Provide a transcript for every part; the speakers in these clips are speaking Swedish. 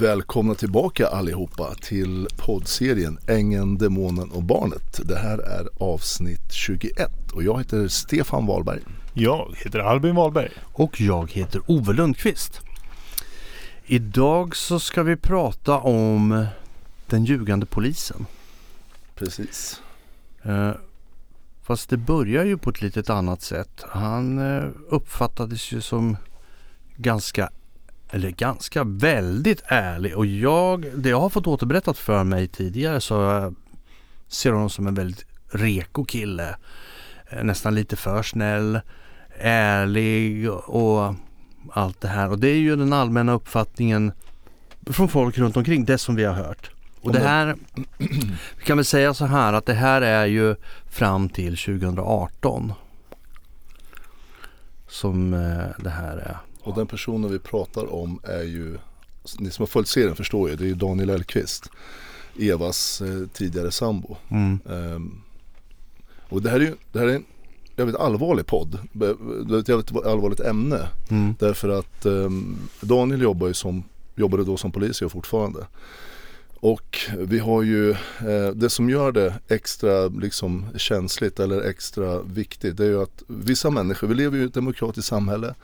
Välkomna tillbaka allihopa till poddserien Ängen, Demonen och Barnet. Det här är avsnitt 21 och jag heter Stefan Wahlberg. Jag heter Albin Wahlberg. Och jag heter Ove Lundqvist. Idag så ska vi prata om den ljugande polisen. Precis. Eh, fast det börjar ju på ett litet annat sätt. Han eh, uppfattades ju som ganska eller ganska väldigt ärlig och jag, det jag har fått återberättat för mig tidigare så ser honom som en väldigt reko kille. Eh, nästan lite för snäll, ärlig och allt det här. Och det är ju den allmänna uppfattningen från folk runt omkring, det som vi har hört. Och det här, vi kan väl säga så här att det här är ju fram till 2018 som eh, det här är. Och den personen vi pratar om är ju, ni som har följt serien förstår ju, det är ju Daniel Elkvist. Evas eh, tidigare sambo. Mm. Um, och det här är ju det här är en jävligt allvarlig podd. Det är ett jävligt allvarligt ämne. Mm. Därför att um, Daniel jobbar ju som, jobbade då som polis och fortfarande. Och vi har ju, eh, det som gör det extra liksom, känsligt eller extra viktigt det är ju att vissa människor, vi lever ju i ett demokratiskt samhälle.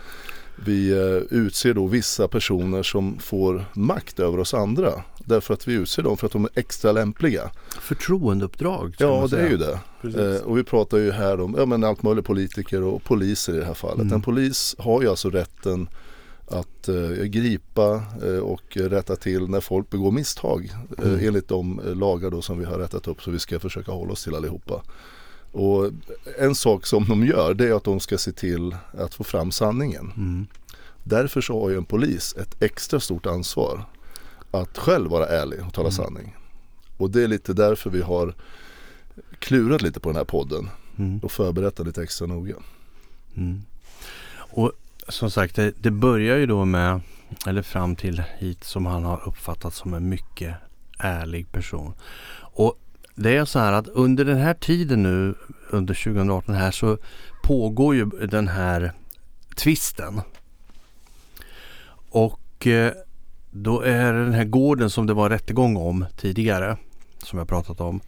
Vi eh, utser då vissa personer som får makt över oss andra. Därför att vi utser dem för att de är extra lämpliga. Förtroendeuppdrag. Ja det är ju det. Eh, och vi pratar ju här om ja, men allt möjligt politiker och poliser i det här fallet. Mm. En polis har ju alltså rätten att eh, gripa eh, och rätta till när folk begår misstag eh, Mm. enligt de eh, lagar då som vi har rättat upp så vi ska försöka hålla oss till allihopa. Och en sak som de gör det är att de ska se till att få fram sanningen. Mm. Därför så har ju en polis ett extra stort ansvar att själv vara ärlig och tala Mm. sanning. Och det är lite därför vi har klurat lite på den här podden Mm. och förberett den lite extra noga. Mm. Och som sagt, det, det börjar ju då med, eller fram till hit som han har uppfattat som en mycket ärlig person. Och det är så här att under den här tiden nu, under 2018 här, så pågår ju den här tvisten. Och eh, då är det den här gården som det var rättegång om tidigare, som jag pratat om.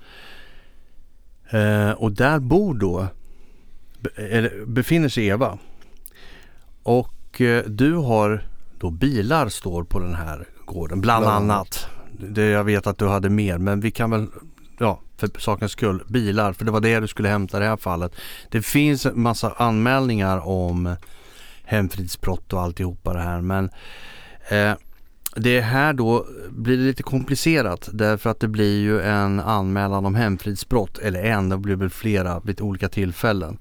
Eh, och där bor då, eller befinner sig Eva. Och eh, du har då bilar står på den här gården, bland Bland annat. Det jag vet att du hade mer, men vi kan väl, ja, för sakens skull, bilar, för det var det du skulle hämta i det här fallet. Det finns en massa anmälningar om hemfridsbrott och alltihopa det här, men eh, det här då blir lite komplicerat därför att det blir ju en anmälan om hemfridsbrott, eller en, det blir väl flera vid olika tillfällen.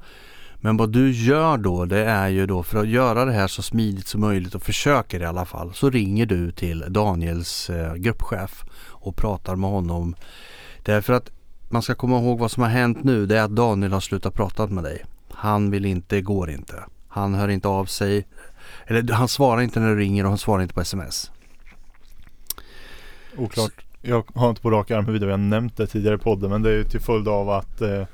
Men vad du gör då det är ju då för att göra det här så smidigt som möjligt och försöker i alla fall så ringer du till Daniels eh, gruppchef och pratar med honom. Därför att man ska komma ihåg vad som har hänt nu det är att Daniel har slutat prata med dig. Han vill inte, går inte. Han hör inte av sig. Eller han svarar inte när du ringer och han svarar inte på sms. Oklart. Jag har inte på rak arm huruvida vi har nämnt det tidigare i podden men det är ju till följd av att eh,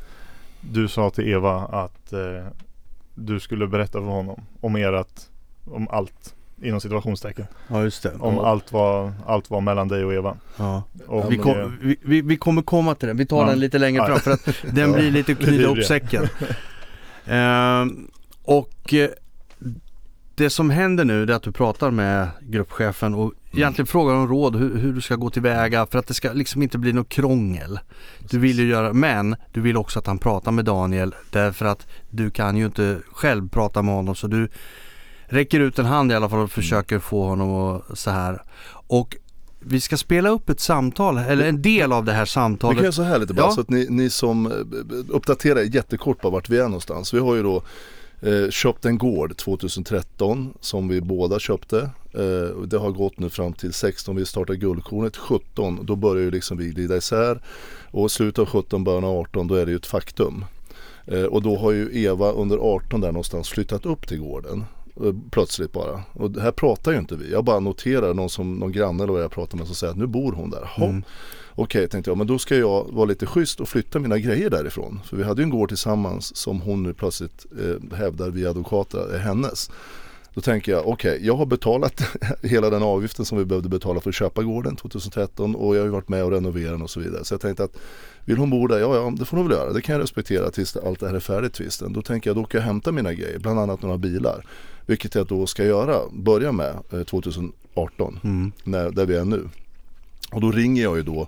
du sa till Eva att eh, du skulle berätta för honom om ert, om allt inom situationstecken. Ja just det. Om allt var, allt var mellan dig och Eva. Ja. Och, Vi, kom, vi, vi, vi kommer komma till den. Vi tar Ja. den lite längre Ja. fram för att den blir lite Det knyta upp säcken. Ehm, och eh, det som händer nu är att du pratar med gruppchefen och egentligen frågar om råd hur, hur du ska gå tillväga för att det ska liksom inte bli något krångel. Du vill ju göra, men du vill också att han pratar med Daniel därför att du kan ju inte själv prata med honom så du räcker ut en hand i alla fall och försöker få honom att så här. Och vi ska spela upp ett samtal, eller en del av det här Vi kan samtalet. göra så här lite bara Ja. så att ni, ni som eh, uppdaterar jättekort på vart vi är någonstans. Vi har ju då eh, köpt en gård 2013 som vi båda köpte. Eh, det har gått nu fram till 16, vi startar guldkornet 17. Då börjar ju liksom vi glida isär. Och slutet av 17, början av 18 då är det ju ett faktum. Eh, och då har ju Eva under 18 där någonstans flyttat upp till gården. Eh, Plötsligt bara. Och här pratar ju inte vi. Jag bara noterar någon, som, någon granne eller vad jag pratar med som säger att nu bor hon där. Mm. Okej, tänkte jag, men då ska jag vara lite schysst och flytta mina grejer därifrån. För vi hade ju en gård tillsammans som hon nu plötsligt eh, hävdar via advokater är hennes. Då tänker jag, okej, okay, jag har betalat hela den avgiften som vi behövde betala för att köpa gården 2013 och jag har ju varit med och renoverat den och så vidare. Så jag tänkte att vill hon bo där, ja, ja det får hon väl göra. Det kan jag respektera tills allt det här är färdigt tvisten. Då tänker jag, då åker jag hämta mina grejer, bland annat några bilar. Vilket jag då ska göra, börja med eh, 2018, mm. när, där vi är nu. Och då ringer jag ju då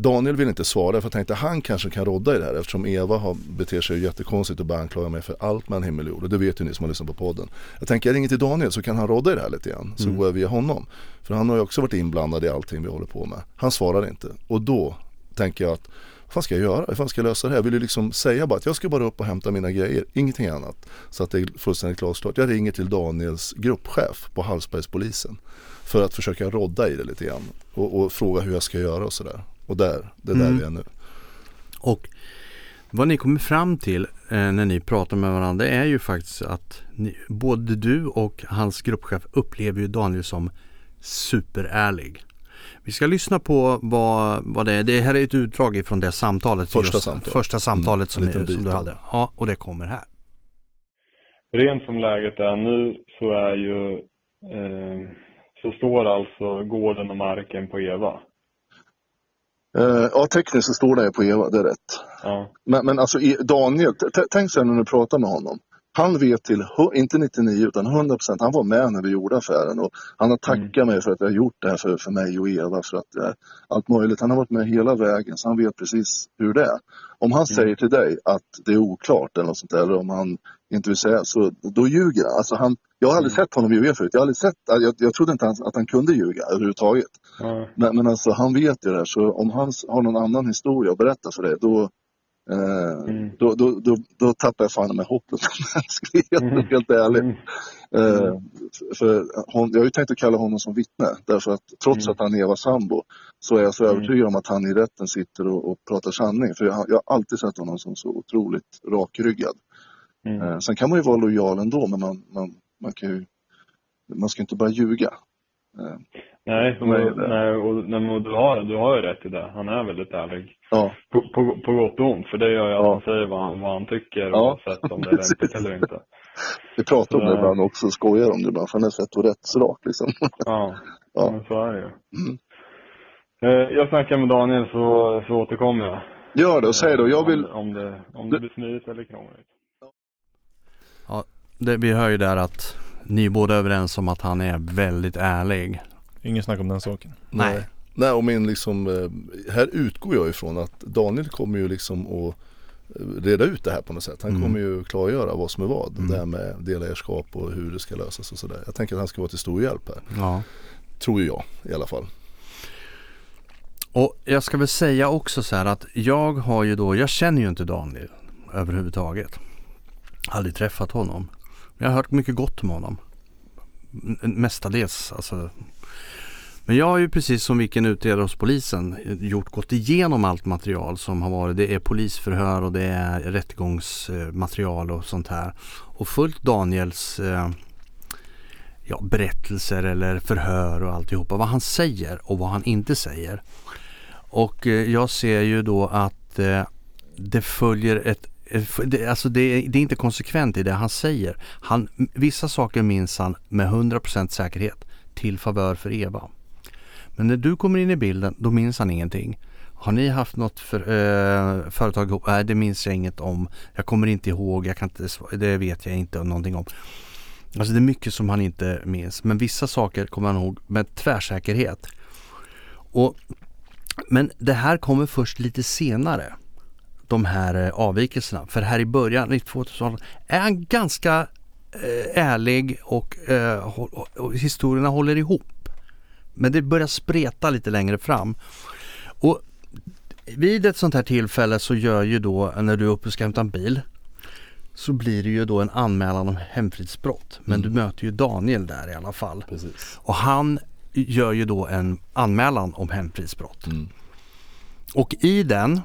Daniel vill inte svara för jag tänkte han kanske kan rodda i det här eftersom Eva har beter sig jättekonstigt och bara anklagar mig för allt mellan himmel och jord. Och det vet ju ni som har lyssnat på podden. Jag tänker jag ringer till Daniel så kan han rodda i det här lite grann. Så mm. går jag via honom. För han har ju också varit inblandad i allting vi håller på med. Han svarar inte. Och då tänker jag att vad fan ska jag göra? Hur fan ska jag lösa det här? Jag vill ju liksom säga bara att jag ska bara upp och hämta mina grejer, ingenting annat. Så att det är fullständigt glasklart. Jag ringer till Daniels gruppchef på Hallsbergspolisen. För att försöka rodda i det lite grann. Och, och fråga hur jag ska göra och sådär. Och där, det är där mm. vi är nu. Och vad ni kommer fram till eh, när ni pratar med varandra är ju faktiskt att ni, både du och hans gruppchef upplever ju Daniel som superärlig. Vi ska lyssna på vad, vad det är. Det här är ett utdrag ifrån det samtalet. Första samtalet. Första samtalet mm, som, som, du hade. Ja, och det kommer här. Rent som läget är nu så är ju eh, så står alltså gården och marken på Eva. Uh, ja, tekniskt så står det på Eva, det är rätt. Ja. Men, men alltså Daniel, tänk sen när du pratar med honom. Han vet till, inte 99 utan 100 procent, han var med när vi gjorde affären och han har tackat mm. mig för att jag har gjort det här för, för mig och Eva. För att, eh, allt möjligt. Han har varit med hela vägen så han vet precis hur det är. Om han mm. säger till dig att det är oklart eller något sånt där, eller om han inte vill säga så, då ljuger han. Alltså han jag har aldrig mm. sett honom ljuga förut. Jag, har aldrig sett, jag, jag trodde inte att han kunde ljuga överhuvudtaget. Men, men alltså han vet ju det här så om han har någon annan historia att berätta för dig då Eh, mm. då, då, då, då tappar jag fan med hoppet om mänskligheten, mm. helt ärligt. Mm. Eh, för hon, jag har ju tänkt att kalla honom som vittne därför att trots mm. att han är Evas sambo så är jag så mm. övertygad om att han i rätten sitter och, och pratar sanning. För jag, jag, har alltid sett honom som så otroligt rakryggad. Eh, sen kan man ju vara lojal ändå men man, man, man kan ju, man ska inte bara ljuga. Nej, och, nej, och, nej, och du, har, du har ju rätt i det. Han är väldigt ärlig. Ja. På, på, på gott och ont, för det gör ju att ja. han säger vad han, vad han tycker ja. oavsett om det är lämpligt eller inte. Vi pratar om det ibland också, skojar om det ibland, för han är fett och rättsrak liksom. Ja, ja. Men så är det ju. Mm. Eh, jag snackar med Daniel så, så återkommer jag. Gör det och säg då, jag vill... Om, om det, om det blir smidigt eller krångligt. Ja, det, vi hör ju där att ni är båda överens om att han är väldigt ärlig. Ingen snack om den saken. Nej. Nej, och min liksom, eh, här utgår jag ifrån att Daniel kommer ju liksom att eh, reda ut det här på något sätt. Han mm. kommer ju klargöra vad som är vad. Mm. Det här med delägarskap och hur det ska lösas och sådär. Jag tänker att han ska vara till stor hjälp här. Ja. Tror jag i alla fall. Och jag ska väl säga också så här att jag har ju då, jag känner ju inte Daniel överhuvudtaget. Aldrig träffat honom. Jag har hört mycket gott om honom. Mestadels alltså. Men jag har ju precis som vilken utredare hos polisen gjort gått igenom allt material som har varit. Det är polisförhör och det är rättegångsmaterial och sånt här. Och följt Daniels eh, ja, berättelser eller förhör och alltihopa. Vad han säger och vad han inte säger. Och eh, jag ser ju då att eh, det följer ett eh, det, alltså det, det, är inte konsekvent i det han säger. Han, vissa saker minns han med 100% säkerhet till favör för Eva. Men när du kommer in i bilden då minns han ingenting. Har ni haft något för, eh, företag ihop? Nej det minns jag inget om. Jag kommer inte ihåg, jag kan inte, det vet jag inte någonting om. Alltså det är mycket som han inte minns. Men vissa saker kommer han ihåg med tvärsäkerhet. Och, men det här kommer först lite senare de här eh, avvikelserna. För här i början, i 2000 är han ganska eh, ärlig och, eh, och, och historierna håller ihop. Men det börjar spreta lite längre fram. Och vid ett sånt här tillfälle så gör ju då, när du är uppe och ska hämta en bil, så blir det ju då en anmälan om hemfridsbrott. Men mm. du möter ju Daniel där i alla fall. Precis. Och han gör ju då en anmälan om hemfridsbrott. Mm. Och i den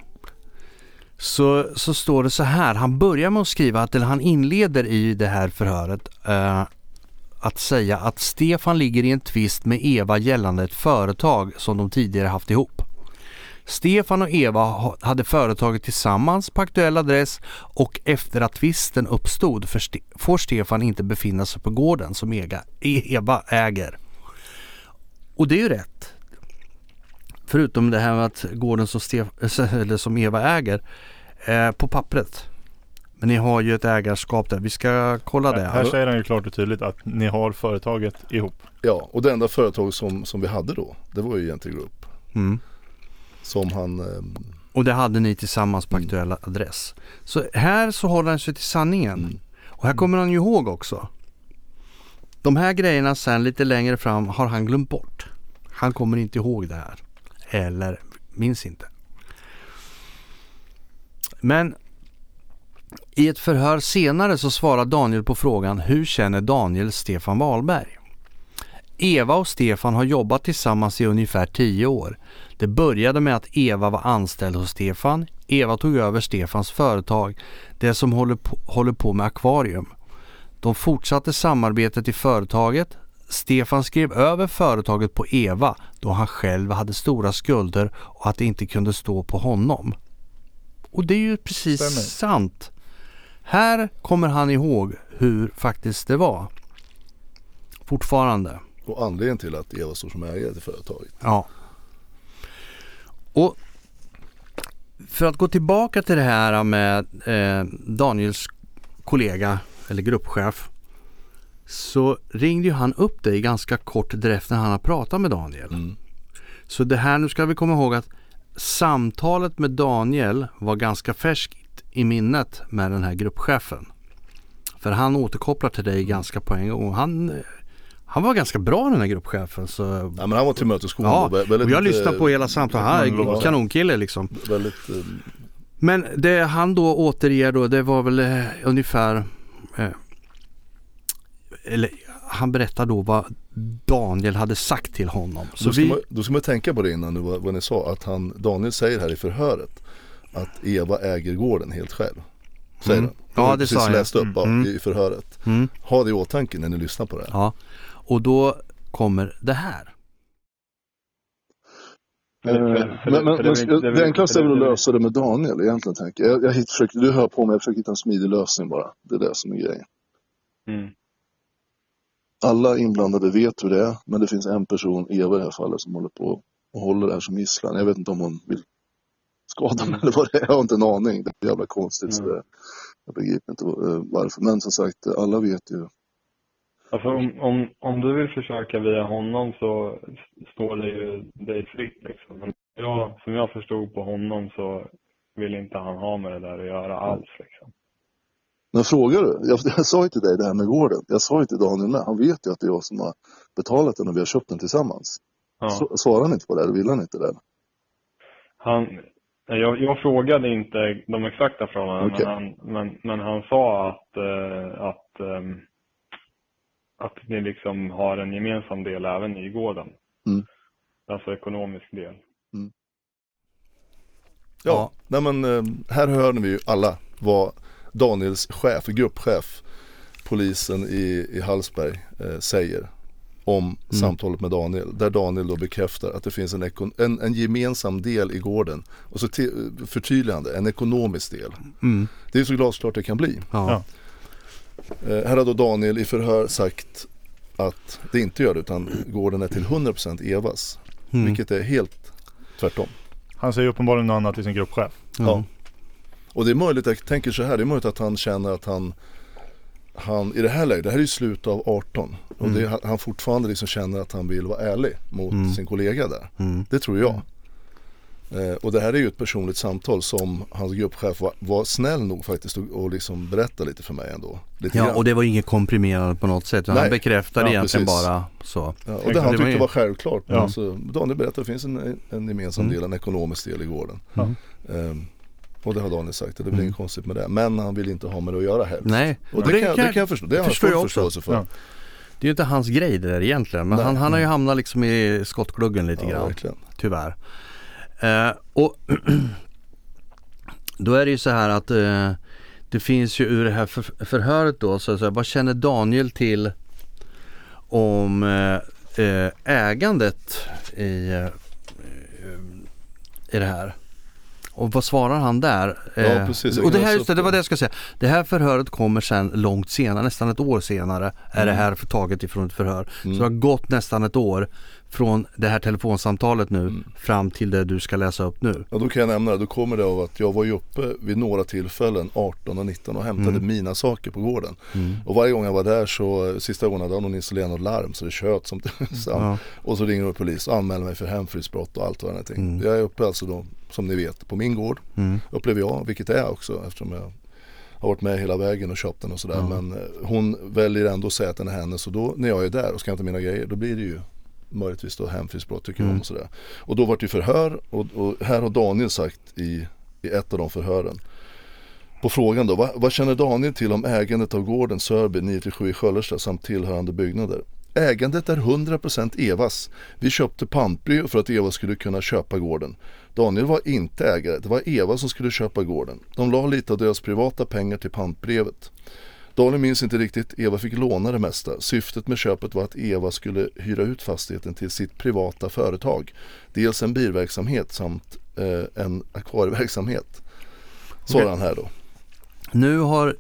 så, så står det så här. Han börjar med att skriva att, eller han inleder i det här förhöret eh, att säga att Stefan ligger i en tvist med Eva gällande ett företag som de tidigare haft ihop. Stefan och Eva hade företaget tillsammans på aktuell adress och efter att tvisten uppstod får Stefan inte befinna sig på gården som e-, Eva äger. Och det är ju rätt. Förutom det här med att gården som, Stef eller som Eva äger eh, på pappret. Men ni har ju ett ägarskap där. Vi ska kolla det. Här säger han ju klart och tydligt att ni har företaget ihop. Ja, och det enda företag som, som vi hade då, det var ju Gentil Group. Mm. Som han... Eh, och det hade ni tillsammans på mm. aktuell adress. Så här så håller han sig till sanningen. Mm. Och här kommer han ju ihåg också. De här grejerna sen lite längre fram har han glömt bort. Han kommer inte ihåg det här. Eller minns inte. Men i ett förhör senare så svarar Daniel på frågan Hur känner Daniel Stefan Wahlberg? Eva och Stefan har jobbat tillsammans i ungefär 10 år. Det började med att Eva var anställd hos Stefan. Eva tog över Stefans företag, det som håller på, håller på med akvarium. De fortsatte samarbetet i företaget. Stefan skrev över företaget på Eva då han själv hade stora skulder och att det inte kunde stå på honom. Och det är ju precis Stämmer. sant. Här kommer han ihåg hur faktiskt det var. Fortfarande. Och anledningen till att Eva står som ägare till företaget. Ja. Och för att gå tillbaka till det här med eh, Daniels kollega eller gruppchef så ringde ju han upp dig ganska kort därefter när han har pratat med Daniel. Mm. Så det här, nu ska vi komma ihåg att samtalet med Daniel var ganska färskt i minnet med den här gruppchefen. För han återkopplar till dig ganska på en gång. Han, han var ganska bra den här gruppchefen. Så... Ja men han var tillmötesgående. Ja, väldigt, och jag lyssnade på hela samtalet. Han är kanonkille liksom. Väldigt, eh... Men det han då återger då det var väl eh, ungefär eh, eller han berättar då vad Daniel hade sagt till honom. Så då, ska vi... man, då ska man tänka på det innan nu vad, vad ni sa. Att han, Daniel säger här i förhöret att Eva äger gården helt själv. Säger mm. han. Ja det sa jag. läst upp mm. i förhöret. Mm. Ha det i åtanke när ni lyssnar på det här. Ja. Och då kommer det här. Eh, men, men, men det enklaste är väl att lösa det med Daniel egentligen tänker jag. jag försöker, du hör på mig, jag försöker hitta en smidig lösning bara. Det är det som är grejen. Mm. Alla inblandade vet hur det är, men det finns en person, Eva i det här fallet, som håller på och håller det här som gisslan. Jag vet inte om hon vill skada mig eller vad det är. Jag har inte en aning. Det är jävla konstigt. Mm. Det, jag begriper inte eh, varför. Men som sagt, alla vet ju. Alltså om, om, om du vill försöka via honom så står det ju dig fritt liksom. Men jag, som jag förstod på honom så vill inte han ha med det där att göra alls liksom. Men frågar du? Jag, jag sa ju till dig det här med gården. Jag sa ju till Daniel med. Han vet ju att det är jag som har betalat den och vi har köpt den tillsammans. Ja. Så, svarar han inte på det? Eller vill han inte det? Han, jag, jag frågade inte de exakta förhållandena, okay. men, han, men, men han sa att, uh, att, um, att ni liksom har en gemensam del även i gården. Mm. Alltså ekonomisk del. Mm. Ja, ja. Nej, men, eh, här hör vi ju alla vad Daniels chef, gruppchef, polisen i, i Hallsberg eh, säger om mm. samtalet med Daniel. Där Daniel då bekräftar att det finns en, en, en gemensam del i gården. Och så förtydligande, en ekonomisk del. Mm. Det är så glasklart det kan bli. Ja. Eh, här har då Daniel i förhör sagt att det inte gör det utan gården är till 100% Evas. Mm. Vilket är helt tvärtom. Han säger uppenbarligen något annat till sin gruppchef. Ja. Och det är möjligt, jag tänker så här, det är möjligt att han känner att han han, i det här läget, det här är ju slutet av 18 och mm. det, han fortfarande liksom känner att han vill vara ärlig mot mm. sin kollega där. Mm. Det tror jag. Eh, och det här är ju ett personligt samtal som hans gruppchef var, var snäll nog faktiskt och, och liksom berätta lite för mig ändå. Lite ja grann. och det var inget komprimerat på något sätt. Han bekräftade ja, egentligen precis. bara så. Ja, och det han tyckte var självklart. Ja. Alltså, Daniel berättade att det finns en, en gemensam mm. del, en ekonomisk del i gården. Um, och det har Daniel sagt, det blir mm. inget konstigt med det. Men han vill inte ha med det att göra helst. Nej. Och det, det, kan, det kan jag förstå, det har jag full förståelse för. Ja. Det är ju inte hans grej det där egentligen. Men han, han har ju hamnat liksom i skottgluggen lite ja, grann. Verkligen. Tyvärr. Eh, och då är det ju så här att eh, det finns ju ur det här för, förhöret då, så, så vad känner Daniel till om eh, eh ägandet i, eh, i det här. Och vad svarar han där? Ja, Eh, precis. Och det här, just det, det var det. det jag ska säga. Det här förhöret kommer sen långt senare, nästan ett år senare är det Mm. här taget ifrån ett förhör. Mm. Så det har gått nästan ett år från det här telefonsamtalet nu Mm. fram till det du ska läsa upp nu. Ja, då kan jag nämna det. Då kommer det av att jag var ju uppe vid några tillfällen 18 och 19 och hämtade Mm. mina saker på gården. Och varje gång jag var där så, sista gången hade någon installerat något larm så det tjöt som så, Ja. Och så ringer de polis och anmäler mig för hemfridsbrott och allt vad det. Mm. Jag är uppe alltså då, som ni vet, på min gård. Mm. Upplever jag, vilket är också eftersom jag har varit med hela vägen och köpt den och sådär. Men eh, hon väljer ändå att säga att den är hennes och då när jag är där och ska hämta mina grejer då blir det ju möjligtvis då hemfridsbrott tycker jag Mm. om och sådär. Och då var det ju förhör och, och här har Daniel sagt i, i ett av de förhören. På frågan då, vad, vad känner Daniel till om ägandet av gården Sörby 9-7 i Sköllersta samt tillhörande byggnader? Ägandet är 100% Evas. Vi köpte pantbrev för att Eva skulle kunna köpa gården. Daniel var inte ägare, det var Eva som skulle köpa gården. De la lite av deras privata pengar till pantbrevet. Daniel minns inte riktigt, Eva fick låna det mesta. Syftet med köpet var att Eva skulle hyra ut fastigheten till sitt privata företag. Dels en bilverksamhet samt eh, en akvarieverksamhet. Svarar han här då. Nu har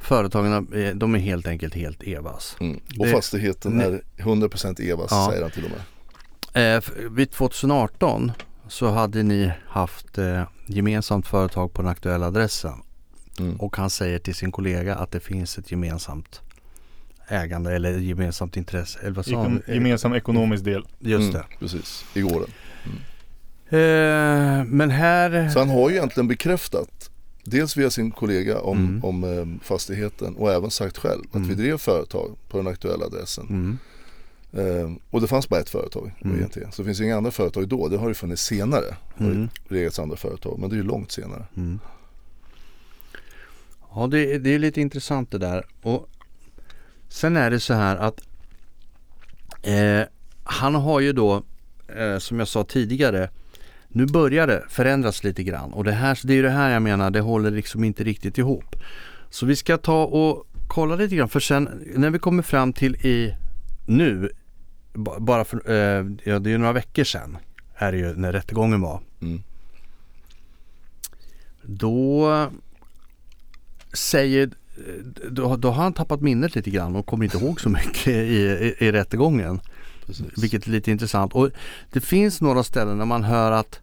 företagen, eh, de är helt enkelt helt Evas. Mm. Och Det- fastigheten är 100% Evas Ja. säger han till och med. Eh, vid 2018 så hade ni haft eh, gemensamt företag på den aktuella adressen. Mm. Och han säger till sin kollega att det finns ett gemensamt ägande eller gemensamt intresse. Eller vad sa han? Ekon- gemensam ekonomisk del. Just Mm, precis, i gården. det. Eh, men här... Så han har ju egentligen bekräftat Dels via sin kollega om, Mm. om eh, fastigheten och även sagt själv att Mm. vi drev företag på den aktuella adressen. Mm, Eh, och det fanns bara ett företag, Mm. ENT. Så det finns inga andra företag då. Det har ju funnits senare. Har Mm. det regats andra företag. Men det är ju långt senare. Ja det, det är lite intressant det där. Och sen är det så här att eh, han har ju då eh, som jag sa tidigare nu börjar det förändras lite grann och det, här, det är det här jag menar, det håller liksom inte riktigt ihop. Så vi ska ta och kolla lite grann för sen när vi kommer fram till i nu, ba- bara för, eh, ja det är ju några veckor sedan är det ju när rättegången var. Mm. Då säger, då, då har han tappat minnet lite grann och kommer inte ihåg så mycket i, i, i rättegången. Precis. Vilket är lite intressant. Och det finns några ställen där man hör att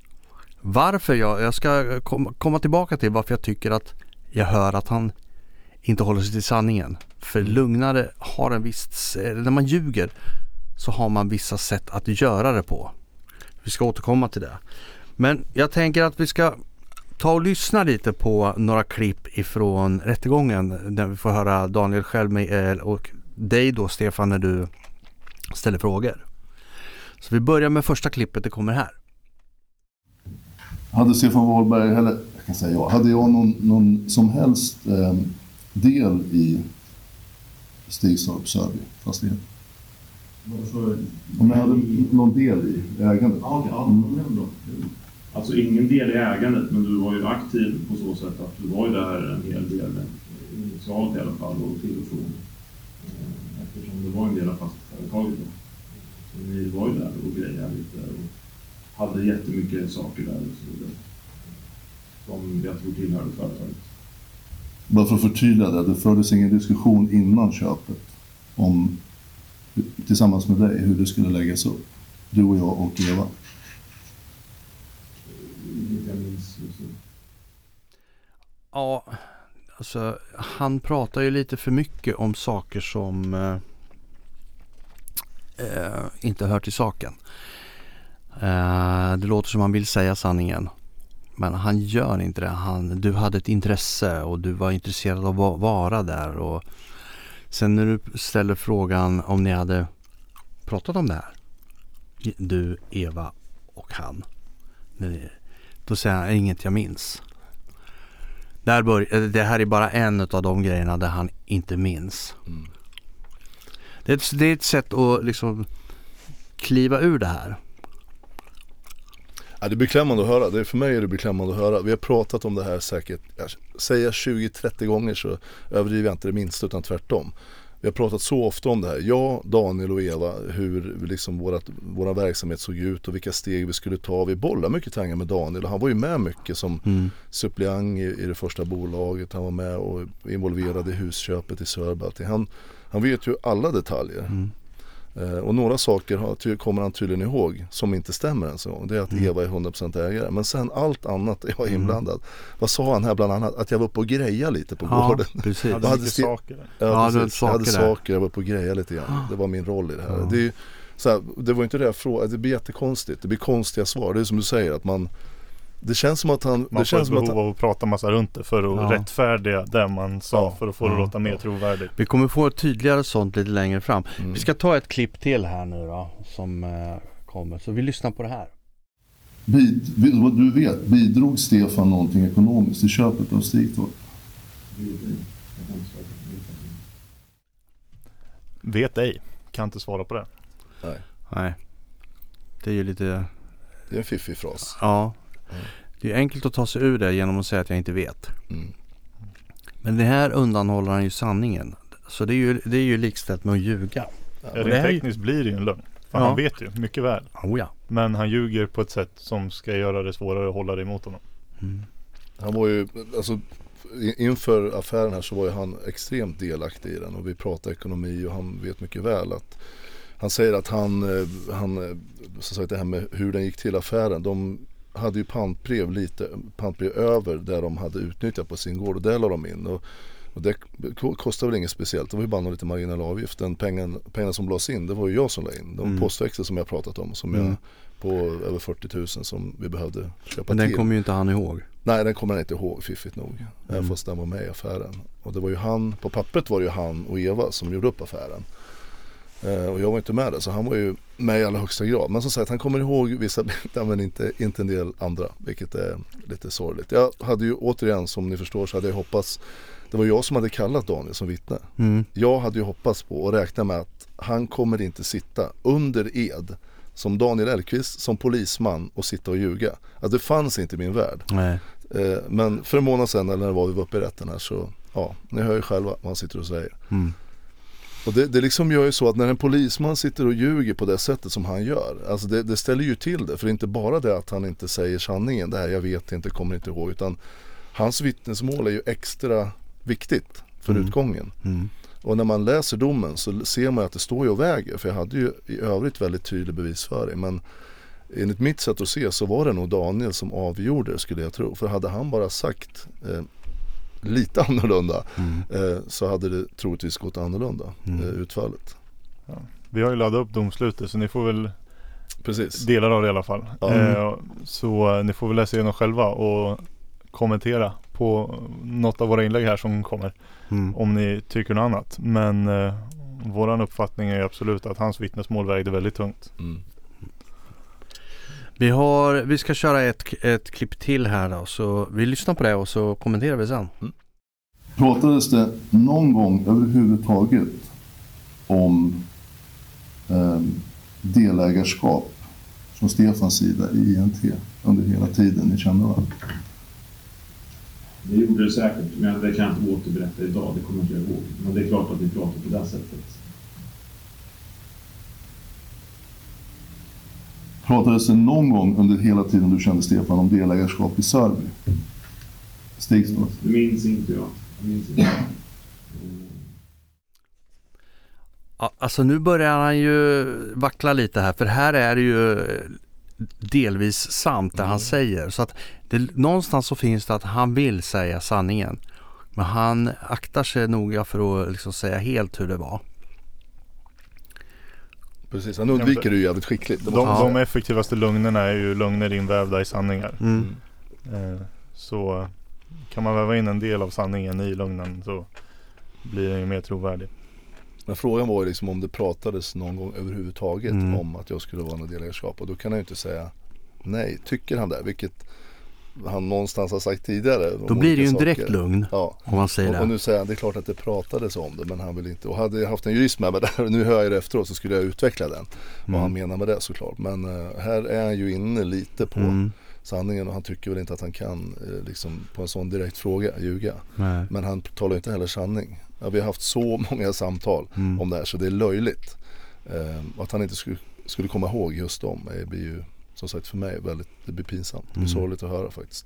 varför jag, jag ska kom, komma tillbaka till varför jag tycker att jag hör att han inte håller sig till sanningen. För lugnare har en viss, när man ljuger så har man vissa sätt att göra det på. Vi ska återkomma till det. Men jag tänker att vi ska ta och lyssna lite på några klipp ifrån rättegången där vi får höra Daniel själv med, eh, och dig då Stefan när du ställer frågor. Så vi börjar med första klippet, det kommer här. Hade Stefan Wahlberg, eller jag kan säga ja, hade jag någon, någon som helst eh, del i Stigstorp Sörby fastighet? Om jag hade någon del i ägandet? Ja, ja, ändå. Alltså ingen del i ägandet, men du var ju aktiv på så sätt att du var ju där en hel del, initialt i alla fall, och till och från. Eh, eftersom det var en del av fastighetsföretaget då. Så ni var ju där och grejade lite och hade jättemycket saker där och så vidare. Som jag tror tillhörde företaget. Bara för att förtydliga det, det fördes ingen diskussion innan köpet om, tillsammans med dig, hur det skulle läggas upp. Du och jag och Eva. Inget jag minns just nu. Ja, alltså han pratar ju lite för mycket om saker som eh, eh, inte hör till saken. Eh, det låter som han vill säga sanningen. Men han gör inte det. Han, du hade ett intresse och du var intresserad av att vara där. Och sen när du ställer frågan om ni hade pratat om det här. Du, Eva och han. Då säger han inget jag minns. Där bör, eh, det här är bara en av de grejerna där han inte minns. Mm. Det, är ett, det är ett sätt att liksom kliva ur det här. Ja, det är beklämmande att höra. Det är, för mig är det beklämmande att höra. Vi har pratat om det här säkert, jag säger 20-30 gånger så överdriver jag inte det minsta utan tvärtom. Vi har pratat så ofta om det här. Jag, Daniel och Eva, hur liksom vårat, våra verksamhet såg ut och vilka steg vi skulle ta. Vi bollade mycket tankar med Daniel han var ju med mycket som Mm. suppleant i, i det första bolaget. Han var med och involverad i husköpet i Sörbalti. Han, han vet ju alla detaljer. Mm. Eh, och några saker kommer han tydligen ihåg som inte stämmer ens en gång. Det är att Mm. Eva är 100% ägare. Men sen allt annat är jag Mm. inblandad. Vad sa han här bland annat? Att jag var uppe och greja lite på Ja, gården. Jag precis. Vad hade hade saker. Ja, Ja, hade precis. jag hade saker saker, jag var på och greja lite grann. Det var min roll i det här. Ja. Det, är ju, så här, det var inte det jag frågade, det blir jättekonstigt. Det blir konstiga svar. Det är som du säger att man Det känns som att han Man Det får känns ett som att behov han, av att prata massa runt det för att Ja. rättfärdiga det man sa Ja. för att få det att Ja. låta mer trovärdigt. Vi kommer få ett tydligare sånt lite längre fram. mm. Vi ska ta ett klipp till här nu då som eh, kommer. Så vi lyssnar på det här. Bid, vad du vet, bidrog Stefan någonting ekonomiskt i köpet av Stigtorp? Vet ej. Kan inte svara på det. Nej. Det är ju lite, Det är en fiffig fras. ja. Det är enkelt att ta sig ur det genom att säga att jag inte vet. Mm. Men det här undanhåller han ju sanningen. Så det är ju, det är ju likställt med att ljuga. Ja, det rent här är ju- tekniskt blir det ju en lögn. För Ja. han vet ju mycket väl. Oh ja. Men han ljuger på ett sätt som ska göra det svårare att hålla det emot honom. Mm. Han var ju, alltså inför affären här så var ju han extremt delaktig i den och vi pratade ekonomi och han vet mycket väl att han säger att han, eh, han eh, så sagt det här med hur den gick till affären. De hade ju pantbrev lite, pantbrev över där de hade utnyttjat på sin gård och där la de in. Och, och det ko- kostade väl inget speciellt, det var ju bara någon liten marginalavgift. Den pengen, pengarna som lades in, det var ju jag som la in. De Mm. postväxlar som jag pratat om som Mm. jag på över 40 000 som vi behövde köpa Men den till. kommer ju inte han ihåg. Nej den kommer han inte ihåg fiffigt nog. Även Mm. fast den var med i affären. Och det var ju han, på pappret var det ju han och Eva som gjorde upp affären. Eh, och jag var inte med där så han var ju med i allra högsta grad. Men som sagt han kommer ihåg vissa bitar men inte, inte en del andra. Vilket är lite sorgligt. Jag hade ju återigen som ni förstår så hade jag hoppats Det var jag som hade kallat Daniel som vittne. Mm. Jag hade ju hoppats på och räknat med att han kommer inte sitta under ed som Daniel Elkvist som polisman och sitta och ljuga. Att det fanns inte i min värld. Nej. Eh, Men för en månad sedan eller när det var vi var uppe i rätten här så ja, ni hör ju själva vad han sitter och säger. Mm. Och det, det liksom gör ju så att när en polisman sitter och ljuger på det sättet som han gör. Alltså det, det ställer ju till det. För det är inte bara det att han inte säger sanningen. Det här jag vet inte, kommer inte ihåg. Utan hans vittnesmål är ju extra viktigt för Mm. utgången. Mm. Och när man läser domen så ser man att det står ju och väger. För jag hade ju i övrigt väldigt tydlig bevisföring. Men enligt mitt sätt att se så var det nog Daniel som avgjorde skulle jag tro. För hade han bara sagt eh, lite annorlunda Mm. eh, så hade det troligtvis gått annorlunda Mm. eh, utfallet. Vi har ju laddat upp domslutet så ni får väl Precis. delar av det i alla fall. Ja. Eh, så eh, ni får väl läsa igenom själva och kommentera på något av våra inlägg här som kommer. Mm. Om ni tycker något annat. Men eh, våran uppfattning är absolut att hans vittnesmål vägde väldigt tungt. Mm. Vi, har, vi ska köra ett, ett klipp till här då. Så vi lyssnar på det och så kommenterar vi sen. Pratades det någon gång överhuvudtaget om eh, delägarskap från Stefans sida i INT under hela tiden ni kände varandra? Det gjorde det säkert, men det kan jag inte återberätta idag. Det kommer inte jag ihåg. Men det är klart att ni pratar på det sättet. Pratades det någon gång under hela tiden du kände Stefan om delägarskap i Sörby? Stigstorp? Det minns inte jag. jag minns inte. Mm. Ja, alltså nu börjar han ju vackla lite här för här är det ju delvis sant det han säger. Så att det, någonstans så finns det att han vill säga sanningen. Men han aktar sig noga för att liksom säga helt hur det var. Precis, han undviker det ju jävligt skickligt. De, de effektivaste lögnerna är ju lögner invävda i sanningar. Mm. Eh, så kan man väva in en del av sanningen i lögnen så blir den ju mer trovärdig. Men frågan var ju liksom om det pratades någon gång överhuvudtaget Mm. om att jag skulle vara en delägarskap och då kan han ju inte säga nej. Tycker han det? Vilket han någonstans har sagt tidigare. Då blir det ju en direkt lugn ja. om man säger och, det. och nu säger han, det är klart att det pratades om det men han vill inte. Och hade jag haft en jurist med mig där, nu hör jag det efteråt så skulle jag utveckla den. Mm. Vad han menar med det såklart. Men uh, här är han ju inne lite på Mm. sanningen och han tycker väl inte att han kan uh, liksom på en sån direkt fråga ljuga. Nej. Men han talar inte heller sanning. Ja, vi har haft så många samtal Mm. om det här så det är löjligt. Uh, att han inte skulle, skulle komma ihåg just dem det blir ju som sagt för mig väldigt, det blir pinsamt. Det Mm. blir sorgligt att höra faktiskt.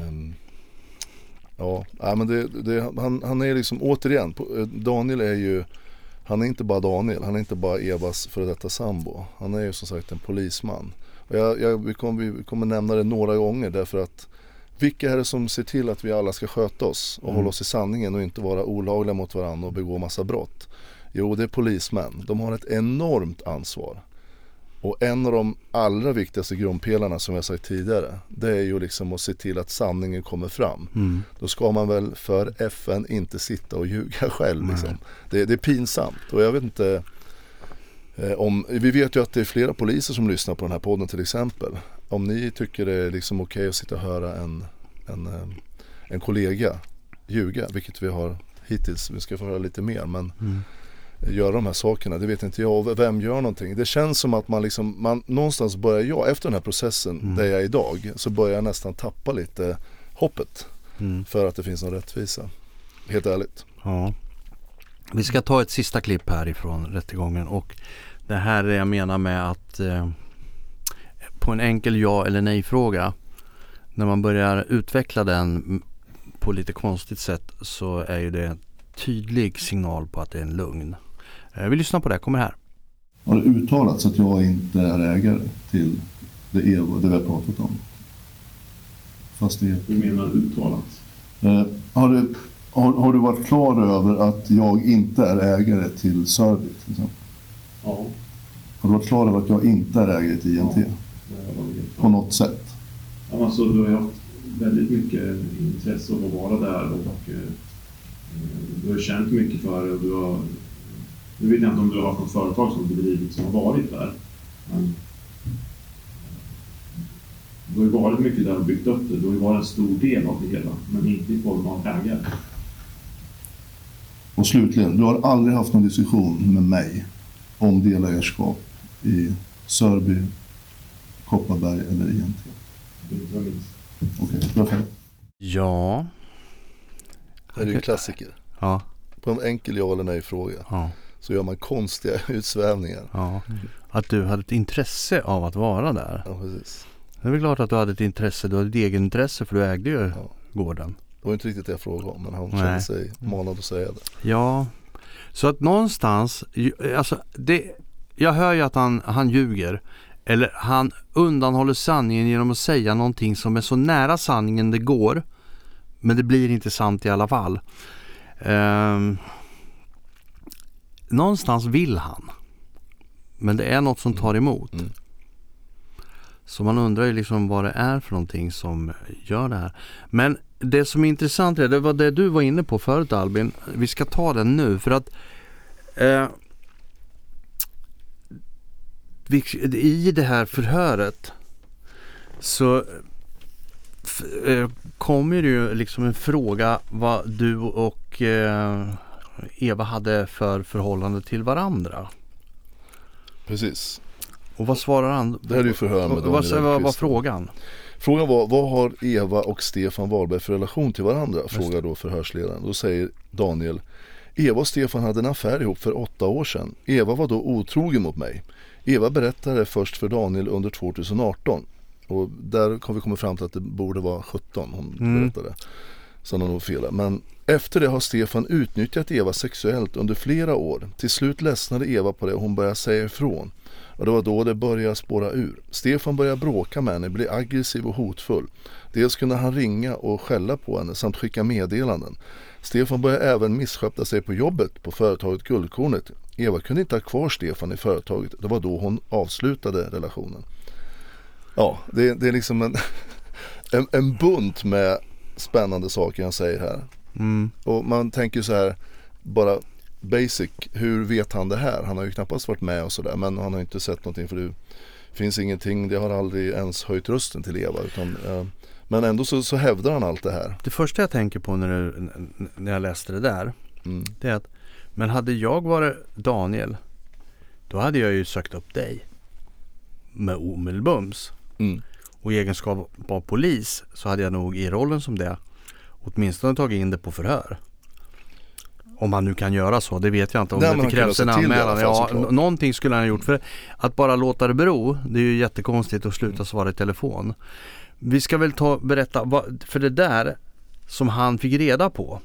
Ehm, ja, nej, men det, det, han, han är liksom återigen, eh, Daniel är ju han är inte bara Daniel, han är inte bara Evas före detta sambo. Han är ju som sagt en polisman. Och jag, jag, vi, kommer, vi kommer nämna det några gånger därför att vilka är det som ser till att vi alla ska sköta oss och Mm. hålla oss i sanningen och inte vara olagliga mot varandra och begå massa brott? Jo, det är polismän. De har ett enormt ansvar. Och en av de allra viktigaste grundpelarna som jag sagt tidigare det är ju liksom att se till att sanningen kommer fram. Mm. Då ska man väl för FN inte sitta och ljuga själv. Liksom. Det, det är pinsamt och jag vet inte eh, om, vi vet ju att det är flera poliser som lyssnar på den här podden till exempel. Om ni tycker det är liksom okej att sitta och höra en, en, eh, en kollega ljuga, vilket vi har hittills, vi ska få höra lite mer men Mm. Göra de här sakerna, det vet inte jag. Och vem gör någonting? Det känns som att man liksom, man, någonstans börjar jag, efter den här processen Mm. där jag är idag, så börjar jag nästan tappa lite hoppet Mm. för att det finns någon rättvisa. Helt ärligt. Ja. Vi ska ta ett sista klipp härifrån rättegången och det här är jag menar med att eh, på en enkel ja eller nej fråga när man börjar utveckla den på lite konstigt sätt så är ju det en tydlig signal på att det är en lugn. Eh, vi lyssnar på det, kommer här. Har det uttalats att jag inte är ägare till det Evo, det vi har pratat om? Fast det, Du menar uttalat? eh, har, det, har, har du varit klar över att jag inte är ägare till Sörby till exempel? Ja. Har du varit klar över att jag inte är ägare till INT? helt På något sätt? Ja, alltså, du har haft väldigt mycket intresse av att vara där och eh, du har känt mycket för det och du har... Nu vet jag inte om du har haft något företag som bedrivit som har varit där. Men du har ju varit mycket där och byggt upp det. Du har ju varit en stor del av det hela, men inte i form av ägare. Och slutligen, du har aldrig haft någon diskussion med mig om delägarskap i Sörby, Kopparberg eller INT? Inte vad. Okej, perfekt. Ja. Det är ju klassiker. Ja, På en enkel ja eller nej fråga ja, så gör man konstiga utsvävningar. ja. Att du hade ett intresse av att vara där. Ja, precis. Det är väl klart att du hade ett intresse, du hade ett egenintresse för du ägde ju Ja. gården. Det var inte riktigt det jag frågade om men han Nej. kände sig manad att säga det. Ja, så att någonstans, alltså det, jag hör ju att han, han ljuger. Eller han undanhåller sanningen genom att säga någonting som är så nära sanningen det går. Men det blir inte sant i alla fall. Ehm, någonstans vill han. Men det är något som tar emot. Mm. Så man undrar ju liksom vad det är för någonting som gör det här. Men det som är intressant är, det var det du var inne på förut Albin. Vi ska ta den nu för att eh, i det här förhöret så eh, kommer det ju liksom en fråga vad du och eh, Eva hade för förhållande till varandra. Precis. Och vad svarar han? Det här är ju förhör med Daniel vad, vad var frågan? Frågan var, vad har Eva och Stefan Wahlberg för relation till varandra? Frågar då förhörsledaren. Då säger Daniel, Eva och Stefan hade en affär ihop för åtta år sedan. Eva var då otrogen mot mig. Eva berättade först för Daniel under 2018. Och där kom vi komma fram till att det borde vara 17 hon Mm. berättade. Så han har nog fel. Men efter det har Stefan utnyttjat Eva sexuellt under flera år. Till slut ledsnade Eva på det och hon började säga ifrån. Och det var då det började spåra ur. Stefan började bråka med henne, bli aggressiv och hotfull. Dels kunde han ringa och skälla på henne samt skicka meddelanden. Stefan började även missköta sig på jobbet på företaget Guldkornet. Eva kunde inte ha kvar Stefan i företaget. Det var då hon avslutade relationen. Ja, det, det är liksom en, en, en bunt med spännande saker han säger här. Mm. Och man tänker så här, bara basic, hur vet han det här? Han har ju knappast varit med och sådär men han har inte sett någonting för det finns ingenting, det har aldrig ens höjt rösten till Eva utan eh, men ändå så, så hävdar han allt det här. Det första jag tänker på när, du, när jag läste det där Mm. Det är att Men hade jag varit Daniel Då hade jag ju sökt upp dig Med omedelbums Mm. Och i egenskap av polis så hade jag nog i rollen som det åtminstone tagit in det på förhör. Om han nu kan göra så, det vet jag inte. Om Nej, det inte krävs en anmälan. fall, Ja, såklart. någonting skulle han ha gjort. För att bara låta det bero, det är ju jättekonstigt att sluta svara i telefon. Vi ska väl ta berätta, vad, för det där som han fick reda på.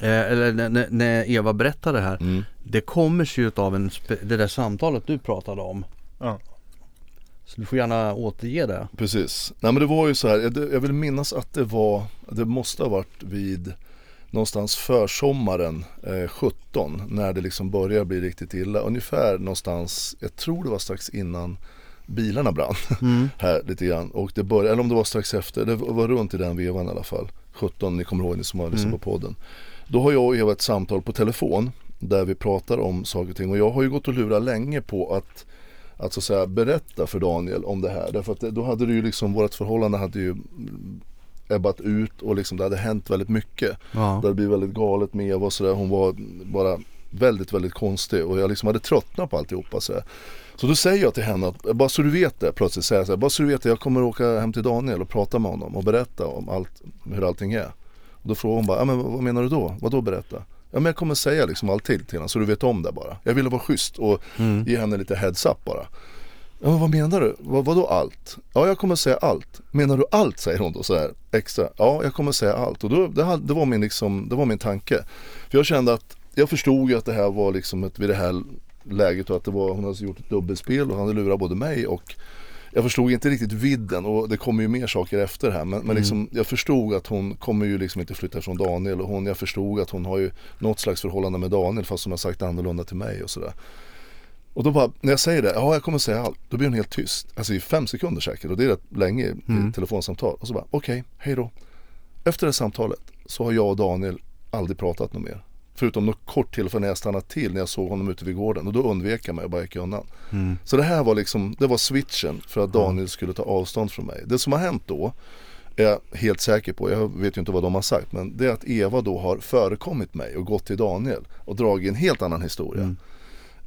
Eh, eller när- Eva berättade det här. Mm. Det kommer sig ju av en, det där samtalet du pratade om. Ja. Så du får gärna återge det. Precis. Nej men det var ju så här, jag, vill minnas att det var, det måste ha varit vid någonstans försommaren eh, 17 när det liksom började bli riktigt illa. Ungefär någonstans, jag tror det var strax innan bilarna brann Mm. här lite grann. Och det började, eller om det var strax efter, det var runt i den vevan i alla fall. 17, ni kommer ihåg ni som har lyssnat Mm. på podden. Då har jag och Eva ett samtal på telefon där vi pratar om saker och ting. Och jag har ju gått och lurat länge på att att så att säga berätta för Daniel om det här. Därför att då hade det ju liksom, vårt förhållande hade ju ebbat ut och liksom det hade hänt väldigt mycket. Ja. Det hade blivit väldigt galet med Eva och sådär. Hon var bara väldigt, väldigt konstig och jag liksom hade tröttnat på alltihopa. Så, här. så då säger jag till henne att bara så du vet det, plötsligt säger jag så här, bara så du vet det, jag kommer åka hem till Daniel och prata med honom och berätta om allt, hur allting är. Och då frågar hon bara, ja, men vad menar du då? Vad då berätta? Ja men jag kommer säga liksom allting till henne så du vet om det bara. Jag ville vara schysst och Mm. ge henne lite heads up bara. Ja, men vad menar du? Vad, vadå allt? Ja, jag kommer säga allt. Menar du allt? säger hon då så här extra. Ja, jag kommer säga allt. Och då, det, hade- det, var min liksom, det var min tanke. För jag kände att, jag förstod ju att det här var liksom ett, vid det här läget och att det var, hon hade gjort ett dubbelspel och han hade lurat både mig och jag förstod inte riktigt vidden och det kommer ju mer saker efter här men, men liksom, jag förstod att hon kommer ju liksom inte flytta från Daniel och hon, jag förstod att hon har ju något slags förhållande med Daniel fast hon har sagt annorlunda till mig och sådär. Och då bara, när jag säger det, ja jag kommer säga allt, då blir hon helt tyst. Alltså i fem sekunder säkert och det är rätt länge i Mm. telefonsamtal. Och så bara, okej, hej då. Efter det samtalet så har jag och Daniel aldrig pratat något mer. Förutom något kort tillfälle när jag stannade till när jag såg honom ute vid gården och då undvek jag mig och bara gick undan. Mm. Så det här var liksom, det var switchen för att Daniel skulle ta avstånd från mig. Det som har hänt då är jag helt säker på, jag vet ju inte vad de har sagt, men det är att Eva då har förekommit mig och gått till Daniel och dragit en helt annan historia. Mm.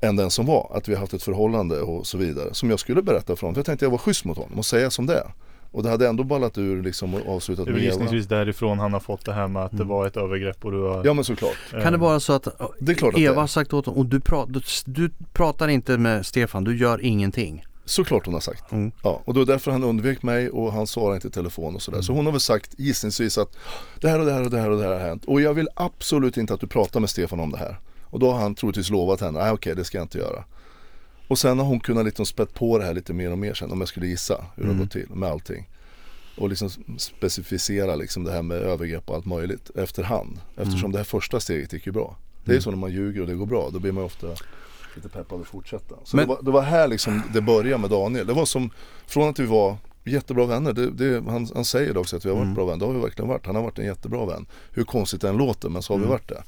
Än den som var, att vi har haft ett förhållande och så vidare. Som jag skulle berätta för honom, för jag tänkte jag var schysst mot honom och säga som det är. Och det hade ändå ballat ur liksom och avslutat Det med gissningsvis därifrån han har fått det här med att det Mm. var ett övergrepp och du har Ja men såklart. eh, Kan det vara så att Det är klart att Eva det har sagt åt honom och du, pra, du, du pratar inte med Stefan, du gör ingenting. Såklart hon har sagt. Mm. Ja, och då är det därför han undvek mig och han svarar inte i telefon och sådär. Så hon har väl sagt gissningsvis att det här och det här och det här och det här har hänt. Och jag vill absolut inte att du pratar med Stefan om det här. Och då har han troligtvis lovat henne, nej okej det ska jag inte göra. Och sen har hon kunnat liksom spett på det här lite mer och mer sen om jag skulle gissa hur det Mm. gått till med allting. Och liksom specificera liksom det här med övergrepp och allt möjligt efterhand. Eftersom Mm. det här första steget gick ju bra. Det är ju så när man ljuger och det går bra, då blir man ju ofta lite peppad att fortsätta. Så Men- det, var, det var här liksom det började med Daniel. Det var som, från att vi var jättebra vänner, det, det, han, han säger det också att vi har varit Mm. bra vänner, det har vi verkligen varit. Han har varit en jättebra vän. Hur konstigt det än låter, men så har Mm. vi varit det.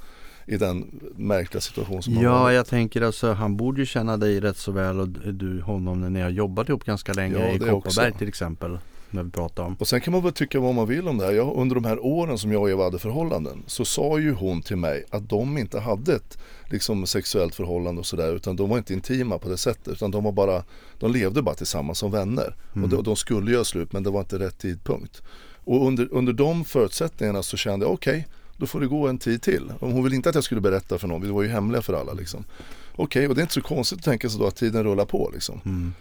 I den märkliga situation som han Ja, var i. jag tänker alltså han borde ju känna dig rätt så väl och du honom när ni har jobbat ihop ganska länge Ja, i Kopparberg också. till exempel. När vi pratar om. Och sen kan man väl tycka vad man vill om det här. Jag, under de här åren som jag och Eva hade förhållanden så sa ju hon till mig att de inte hade ett liksom, sexuellt förhållande och sådär utan de var inte intima på det sättet utan de var bara, de levde bara tillsammans som vänner. Mm. Och de, de skulle göra slut men det var inte rätt tidpunkt. Och under, under de förutsättningarna så kände jag okej, då får det gå en tid till. Om hon ville inte att jag skulle berätta för någon, vi var ju hemliga för alla liksom. Okej, och det är inte så konstigt att tänka sig då att tiden rullar på liksom. Mm.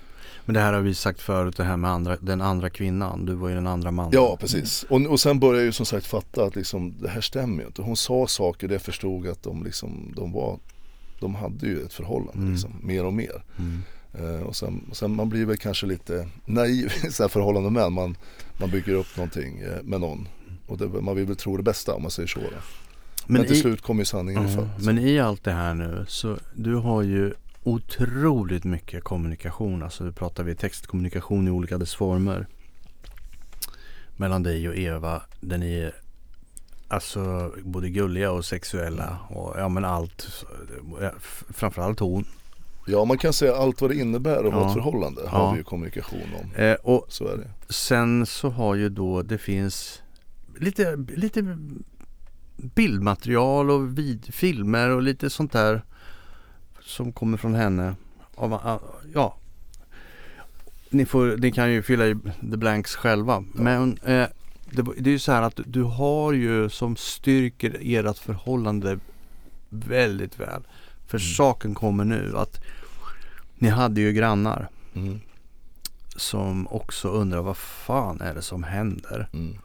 Men det här har vi sagt förut det här med andra, den andra kvinnan. Du var ju den andra mannen. Ja precis. Och, och sen började jag ju som sagt fatta att liksom, det här stämmer ju inte. Hon sa saker där jag förstod att de, liksom, de, var, de hade ju ett förhållande Mm. liksom, mer och mer. Mm. Eh, och sen, och sen man blir väl kanske lite naiv i så här förhållanden med. Man, man bygger upp någonting eh, med någon. Och det, man vill väl tro det bästa om man säger så. Då. Men, till i- slut kommer ju sanningen Ja, ifall. Men i allt det här nu så du har ju otroligt mycket kommunikation. Alltså nu pratar vi textkommunikation i olika dess former. Mellan dig och Eva. Där ni Alltså både gulliga och sexuella och ja men allt. Ja, Framförallt hon. Ja man kan säga allt vad det innär att ha Ja. ett förhållande Ja. har vi ju kommunikation om. Eh, och Så är det. sen så har ju då det finns lite, lite bildmaterial och vid, filmer och lite sånt där som kommer från henne. Av, ja. Ni, får, ni kan ju fylla i the blanks själva. Men eh, det, det är ju så här att du har ju som styrker ert förhållande väldigt väl. För Mm. saken kommer nu att ni hade ju grannar Mm. som också undrar vad fan är det som händer? Mm.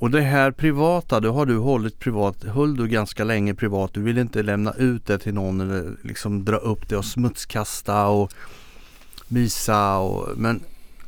Och det här privata, det har du hållit privat, höll du ganska länge privat. Du ville inte lämna ut det till någon eller liksom dra upp det och smutskasta och visa och, men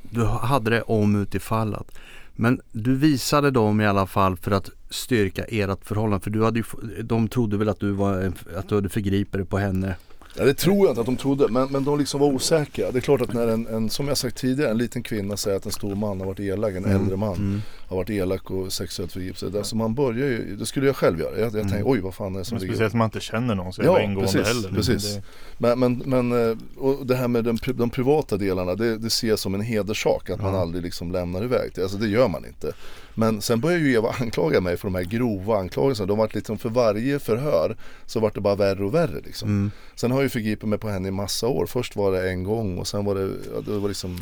du hade det om utifallat. Men du visade dem i alla fall för att styrka ert förhållande. För du hade ju, de trodde väl att du, var att du hade förgripit dig på henne. Ja, det tror jag inte att de trodde, men, men de liksom var osäkra. Det är klart att när en, en, som jag sagt tidigare, en liten kvinna säger att en stor man har varit elak, en äldre man Mm. har varit elak och sexuellt förgripit sig. Alltså man börjar ju, det skulle jag själv göra. Jag, jag Mm. tänkte, oj vad fan är det som Men ligger speciellt om man inte känner någon så Ja, jävla ingående precis, heller. precis. Det, Men, men, men eh, och det här med den, de privata delarna, det, det ser jag som en hederssak att man Ja. aldrig liksom lämnar iväg det. Alltså det gör man inte. Men sen börjar ju Eva anklaga mig för de här grova anklagelserna. De vart liksom för varje förhör så vart det bara värre och värre liksom. Mm. Sen har jag ju förgripit mig på henne i massa år. Först var det en gång och sen var det, ja, det var liksom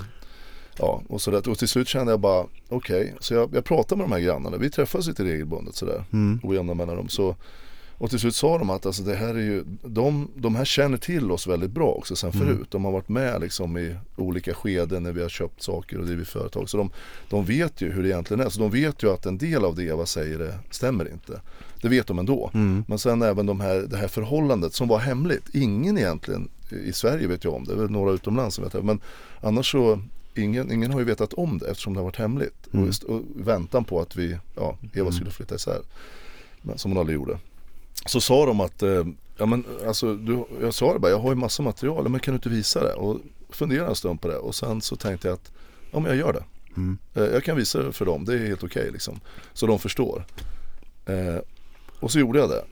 Ja, och sådär. Och till slut kände jag bara, okej, så jag, jag pratade med de här grannarna. Vi träffas lite regelbundet sådär, Mm. ojämna mellanrum. Så, och till slut sa de att alltså, det här är ju, de, de här känner till oss väldigt bra också sen Mm. förut. De har varit med liksom i olika skeden när vi har köpt saker och drivit företag. Så de, de vet ju hur det egentligen är. Så de vet ju att en del av det Eva säger det stämmer inte. Det vet de ändå. Mm. Men sen även de här, det här förhållandet som var hemligt. Ingen egentligen i Sverige vet ju om det. Det är väl några utomlands som vet det. Men annars så ingen, ingen har ju vetat om det eftersom det har varit hemligt. Mm. Och, just, och väntan på att vi, ja, Eva skulle flytta isär. Men, som hon aldrig gjorde. Så sa de att, eh, ja men alltså du, jag sa det bara, jag har ju massa material, men kan du inte visa det? Och funderade en stund på det och sen så tänkte jag att, ja men jag gör det. Mm. Eh, Jag kan visa det för dem, det är helt okej liksom. Så de förstår. Eh, och så gjorde jag det.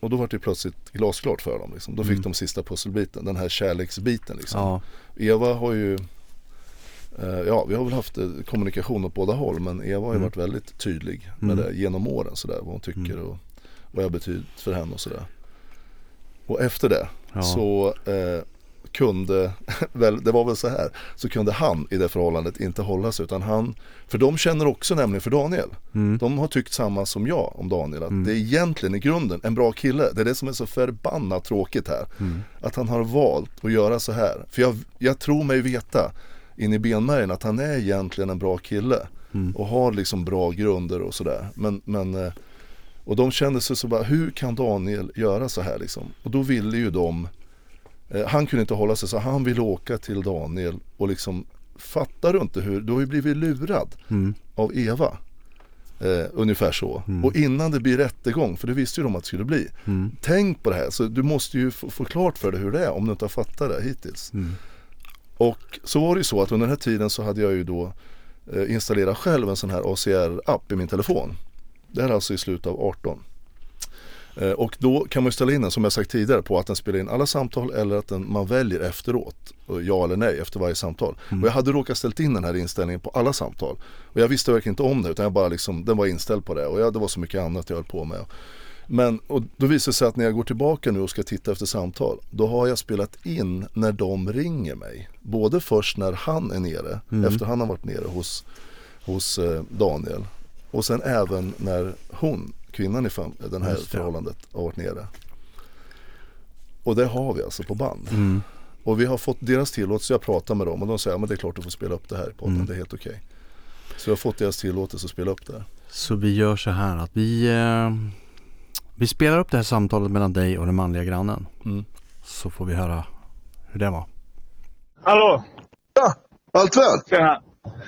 Och då var det plötsligt glasklart för dem. Liksom. Då fick Mm. de sista pusselbiten, den här kärleksbiten. Liksom. Ja. Eva har ju, eh, ja vi har väl haft kommunikation åt båda håll men Eva har ju Mm. varit väldigt tydlig med Mm. det genom åren sådär. Vad hon tycker Mm. och vad jag betyder för henne och sådär. Och efter det Ja. så eh, kunde, väl, det var väl så här, så kunde han i det förhållandet inte hålla sig utan han, för de känner också nämligen för Daniel. Mm. De har tyckt samma som jag om Daniel, att Mm. det är egentligen i grunden en bra kille. Det är det som är så förbannat tråkigt här. Mm. Att han har valt att göra så här. För jag, jag tror mig veta in i benmärgen att han är egentligen en bra kille. Mm. Och har liksom bra grunder och sådär. Men, men eh, och de kände sig så bara, hur kan Daniel göra så här liksom? Och då ville ju de, eh, han kunde inte hålla sig så han ville åka till Daniel och liksom, fattar du inte hur, du har ju blivit lurad Mm. av Eva. Eh, ungefär så. Mm. Och innan det blir rättegång, för det visste ju de att det skulle bli. Mm. Tänk på det här, så du måste ju få, få klart för dig hur det är om du inte har fattat det hittills. Mm. Och så var det ju så att under den här tiden så hade jag ju då eh, installerat själv en sån här ACR-app i min telefon. Det här är alltså i slutet av 18. Eh, och då kan man ställa in den som jag sagt tidigare på att den spelar in alla samtal eller att den, man väljer efteråt. och Ja eller nej efter varje samtal. Mm. Och jag hade råkat ställt in den här inställningen på alla samtal. Och jag visste verkligen inte om det utan jag bara liksom, den var inställd på det. Och jag, det var så mycket annat jag höll på med. Men och då visar det sig att när jag går tillbaka nu och ska titta efter samtal Då har jag spelat in när de ringer mig Både först när han är nere Mm. Efter han har varit nere hos, hos eh, Daniel Och sen även när hon, kvinnan i fam- det här förhållandet har varit nere Och det har vi alltså på band Mm. Och vi har fått deras tillåtelse, jag pratar med dem och de säger att det är klart du får spela upp det här podden, Mm. det är helt okej Så jag har fått deras tillåtelse att spela upp det här Så vi gör så här att vi, eh, vi spelar upp det här samtalet mellan dig och den manliga grannen. mm. Så får vi höra hur det var. Hallå! Allt väl? Tjena!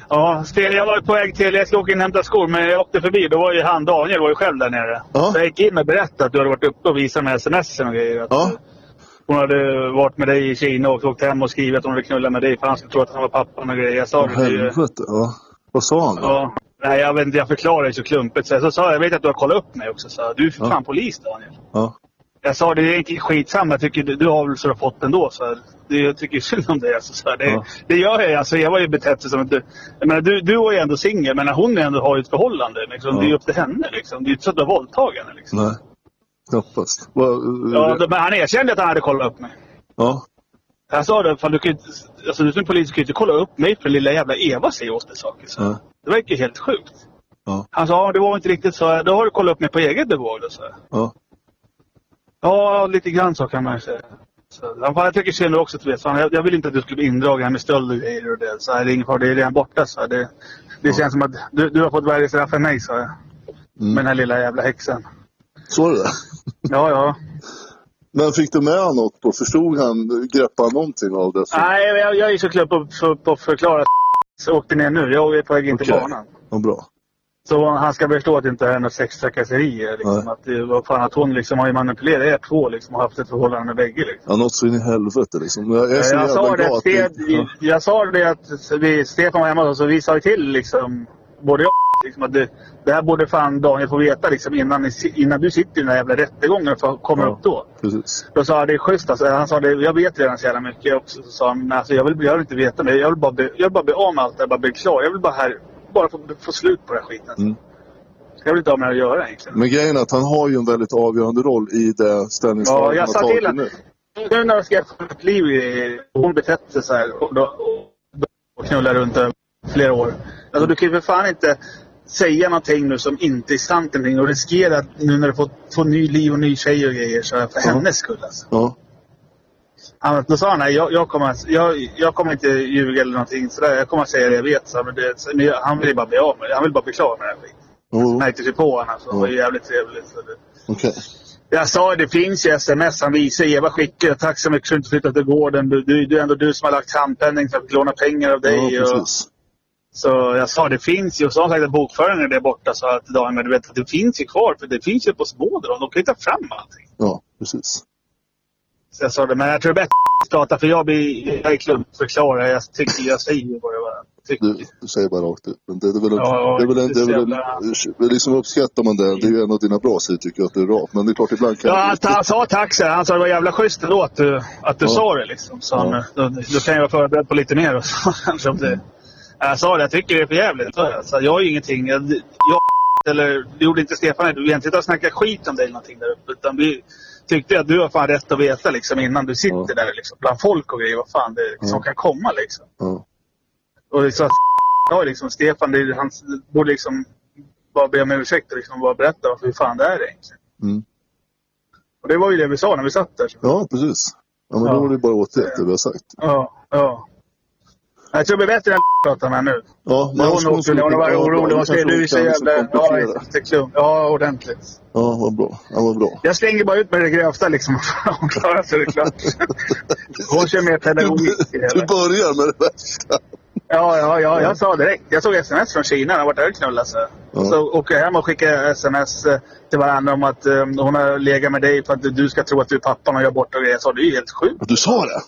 Ja, Sten, jag var på väg till... Jag ska åka in och hämta skor, men jag åkte förbi. Då var ju han, Daniel, var ju själv där nere. Ja. Så jag gick in och berättade att du hade varit uppe och visat med sms och grejer. Att Ja. Hon hade varit med dig i Kina och åkt hem och skrivit att hon ville knulla med dig för han skulle tro att han var pappan och grejer. Jag sa det till... ja. Vad sa han Ja. Nej, jag vet inte. Jag förklarade ju så klumpigt. Så jag sa jag vet att du har kollat upp mig också. Så du är för Ja. fan polis Daniel. Ja. Jag sa det är inte skitsamma. Jag tycker du, du har väl så du har fått ändå. Så det, jag tycker synd om dig. Alltså, så det, Ja. det gör jag. Alltså, jag var ju betett som att du... Jag menar, du, du var ju ändå singel. Men hon ändå har ju ett förhållande. Liksom. Ja. Det är ju upp till henne. Liksom. Det är ju inte så att du har våldtagit henne. Liksom. Nej. Knappast. Ja, då- men han erkände att han hade kollat upp mig. ja. Jag sa det, fan, du, kan ju, alltså, du som polis kan ju inte kolla upp mig för lilla jävla Eva säger åt dig saker. Så. Ja. Det verkar ju helt sjukt. Ja. Han sa, ja, det var inte riktigt så. Då har du kollat upp mig på eget bevåg. Ja. Ja, lite grann så kan man ju säga. Så, han jag tycker synd också, du vet. Så han, jag, jag vill inte att du skulle bli indragen här med stöld och grejer och det. Så här, det är ingen fara, det är redan borta. Så här, det, det känns som att du, du har fått värre straff än mig, sa jag. Mm. Med den här lilla jävla häxan. Så är det. Ja, ja. Men fick du med honom något då? Förstod han, greppade han någonting av det? Nej, jag, jag är så klubb på, på, på att förklara. Så åkte ner nu. Jag är på väg in till Okej. banan. Vad bra. Så han ska förstå att det inte är några sextrakasserier. Liksom. Att, vad fan, att hon liksom har ju manipulerat er två liksom, och haft ett förhållande med bägge. Liksom. Ja, något så in i helvete liksom. Jag är så Jag, sa det, att Ste- ni- ja. jag sa det att vi, Stefan var hemma och vi sa ju till liksom, både jag liksom, att det, det här borde fan Daniel få veta liksom, innan, ni, innan du sitter i den här jävla rättegången och kommer Ja. upp då. Precis. Då sa jag det är schysst alltså. Han sa det, jag vet redan så jävla mycket också. Så sa han, men alltså, jag, vill, jag vill inte veta mer. Jag vill bara bli, jag vill bara bli av med allt det här, bara bli klar. Jag vill bara här, bara få, få slut på den här skiten. Mm. Jag vill inte ha med det att göra egentligen. Men grejen är att han har ju en väldigt avgörande roll i det ställningstagandet Ja, han har tagit att- nu. Nu när jag ska få ett liv i... Hon betett sig så här och, då, och knulla runt flera år. Alltså du kan ju för fan inte säga någonting nu som inte är sant någonting och riskera att nu när du får, får ny liv och ny tjej och grejer så för Ja. hennes skull alltså. Ja. Han, då sa han nej, jag, jag, kommer, jag, jag kommer inte ljuga eller någonting sådär. Jag kommer att säga det jag vet. Så, men det, så, men han vill bara bli av med det. Han vill bara bli klar med det här skiten. Jo, Märkte sig på honom. Alltså. Det var jävligt trevligt. Så det, Okej. jag sa det finns ju sms han visar. Eva skickar. Tack så mycket för att du inte flyttat till gården. Du, du, det är ändå du som har lagt handpenning för att låna pengar av dig. Ja, och, så jag sa det finns ju. Och så har han sagt att bokföringen är borta. Så att men du vet det finns ju kvar. För det finns ju på Småder. De kan ju ta fram allting. Ja, precis. Så jag sa det. Men jag tror det är bättre att prata. För jag blir jag är klumpförklarare. Jag tycker jag säger vad jag tycker. Du, du säger bara rakt ut. Men det, det är väl en, Ja, det är väl en, det är väl en, är liksom uppskattar man det. Det är ju en av dina bra sidor tycker jag att det är rakt. Men det är klart ibland kan Ja, han, han sa tack så här. Han sa det var jävla schysst ändå att du, att du Ja. sa det. Liksom. Så han, Ja. då, då kan jag vara förberedd på lite mer. Och så, det, jag sa det, jag tycker det är för jävligt. Så jag har ju ingenting. Jag, jag, eller det gjorde inte Stefan. Vi har inte snackat skit om dig eller någonting där uppe. Utan vi tyckte att du har fan rätt att veta liksom, innan du sitter Ja. där liksom, bland folk och grejer. Vad fan det är som Ja. kan komma liksom. Ja. Och liksom, ja, liksom Stefan, det, han borde liksom bara be om ursäkt och liksom bara berätta hur fan det är egentligen. Mm. Och det var ju det vi sa när vi satt där. ja, precis. Ja, men Ja. då är det bara åt det, det vi har sagt. Ja, ja. Jag tror det blir bättre än pratar med nu. Ja, Men hon skulle- åkte, hon var orolig. Hon säger du är så jävla... Ja, ordentligt. Ja, vad bra. Ja, vad bra. Jag slänger bara ut med det grövsta liksom. Hon klarar sig det är klart. Hon kör mer pedagogik Du hela. börjar med det värsta. Ja, ja, ja. Jag sa direkt. Jag såg sms från Kina. Han har varit där och knullat sig. Ja. Så åker jag hem och skickar sms eh, till varandra om att eh, hon har legat med dig för att du ska tro att du är pappan och gör bort och grejer. Jag sa det är ju helt sjukt. Du sa det?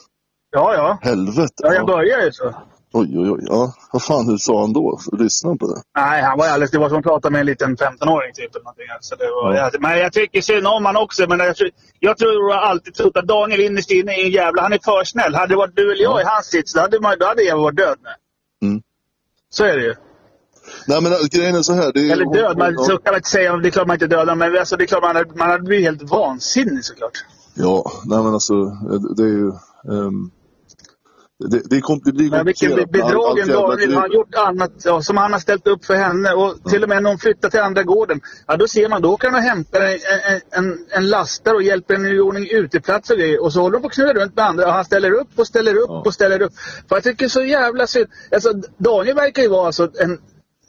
Ja, ja. Helvete. Ja, jag börjar ju så. Oj, oj, oj. Ja, vad fan, hur sa han då? Lyssna på det. Nej, han var alldeles... Det var som att prata med en liten 15-åring typ. Eller någonting. Så det var, Ja. men jag tycker synd om han också. Men jag, tror- jag tror jag alltid trott att Daniel innerst inne är en jävla... Han är för snäll. Hade det varit du eller jag Ja. i hans sits, då hade, man, då hade jag varit död nu. Mm. Så är det ju. Nej, men äh, grejen är så här. Det är, Eller död. Man, Så kan man inte säga. Det är klart man inte dödar. Men alltså, det är klart man hade, man hade blivit helt vansinnig såklart. ja, nej men alltså, det är ju... ehm, det, det, kom, det blir Men vilken bedragen driv. Han har gjort annat ja, som han har ställt upp för henne. Och till och med när hon flyttar till andra gården. Ja, då ser man. Då kan han hämta en, en, en, lastare och hjälper henne i ordning uteplats och grejer. Och så håller de på att knulla runt med andra. Och han ställer upp och ställer upp Ja. och ställer upp. För jag tycker så jävla synd. Alltså, Daniel verkar ju vara alltså en,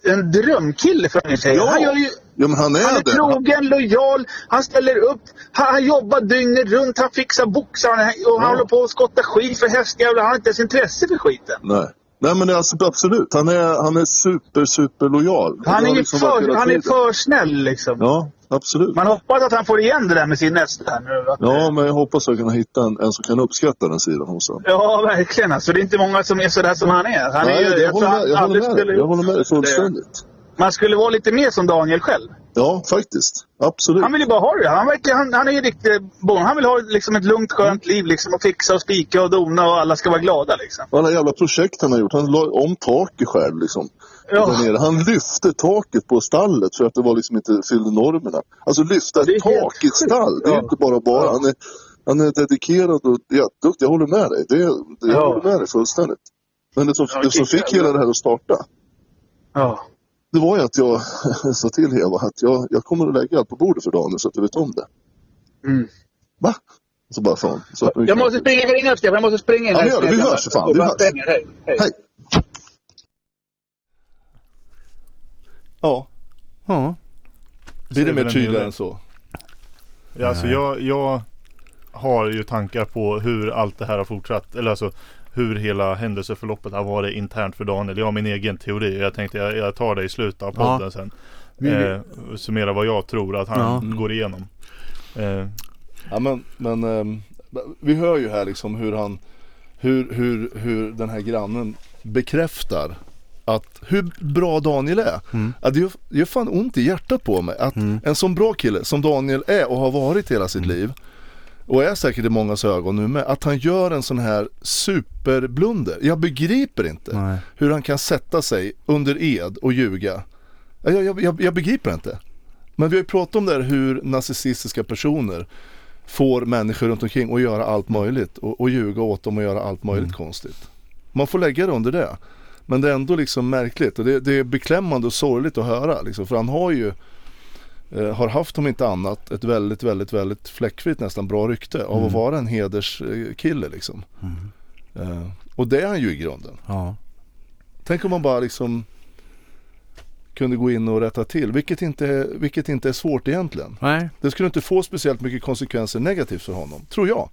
en drömkille för mig. Ja. Han gör ju Ja, men han är, han är det. trogen, lojal, han ställer upp, han, han jobbar dygnet runt, han fixar boxar och han Ja. håller på att skotta skit för hästjävlar. Han har inte ens intresse för skiten. Nej. Nej men alltså, absolut. Han är, han är super, super lojal. Han är ju liksom för, han är för snäll liksom. Ja, absolut. Man hoppas att han får igen det där med sin nästa här nu. Att, Ja, men jag hoppas att jag kan hitta en, en som kan uppskatta den sidan hos honom. Ja, verkligen. Alltså, det är inte många som är sådär som han är. Han är Nej, ju, jag, jag håller med, jag, håller med, skulle jag håller med dig fullständigt. man skulle vara lite mer som Daniel själv. Ja, faktiskt. Absolut. Han vill ju bara ha det. Han, verkar, han, han är ju riktigt bon. Han vill ha liksom ett lugnt, skönt liv. Liksom, och fixa och spika och dona och alla ska vara glada. Liksom. Alla jävla projekt han har gjort. Han la om taket själv liksom. Ja. Där nere. Han lyfte taket på stallet för att det var liksom inte fyllde normerna. Alltså lyfta ett tak i ett stall. Det är Ja. inte bara bara. Ja. Han, är, han är dedikerad och jätteduktig. Jag håller med dig. Det, det, jag Ja. håller med dig fullständigt. Men det som, det som fick hela det här att starta. Ja. Det var ju att jag sa till Eva att jag, jag kommer att lägga allt på bordet för Daniel så att du vet om det. Mm. Va? Så bara fan. Så att Jag måste springa in upp. Jag måste springa in. Ja, här. gör det. Vi hörs för fan. Vi hörs. Hej. Hej. Ja, Ja. blir det mer tydligare hel än så? Ja, alltså jag, jag har ju tankar på hur allt det här har fortsatt. Eller alltså hur hela händelseförloppet har varit internt för Daniel. Jag har min egen teori. Jag tänkte jag, jag tar det i slutet av Ja. podden sen. Vi- Eh, summera vad jag tror att han Ja. går igenom. Eh, Ja men, men ehm, vi hör ju här liksom hur han hur, hur, hur den här grannen bekräftar att hur bra Daniel är. Mm. Att det gör, det gör fan ont i hjärtat på mig att en sån bra kille som Daniel är och har varit hela sitt liv och är säkert i mångas ögon nu med, att han gör en sån här superblunder. Jag begriper inte Nej. hur han kan sätta sig under ed och ljuga. Jag, jag, jag, jag begriper inte. Men vi har ju pratat om det här hur narcissistiska personer får människor runt omkring att göra allt möjligt och, och ljuga åt dem och göra allt möjligt konstigt. Man får lägga det under det. Men det är ändå liksom märkligt och det, det är beklämmande och sorgligt att höra liksom, för han har ju eh, har haft om inte annat ett väldigt, väldigt, väldigt fläckfritt nästan bra rykte av att vara en hederskille liksom. Eh, och det är han ju i grunden. Ja. Tänk om man bara liksom kunde gå in och rätta till, vilket inte, är- vilket inte är svårt egentligen. Nej. Det skulle inte få speciellt mycket konsekvenser negativt för honom, tror jag.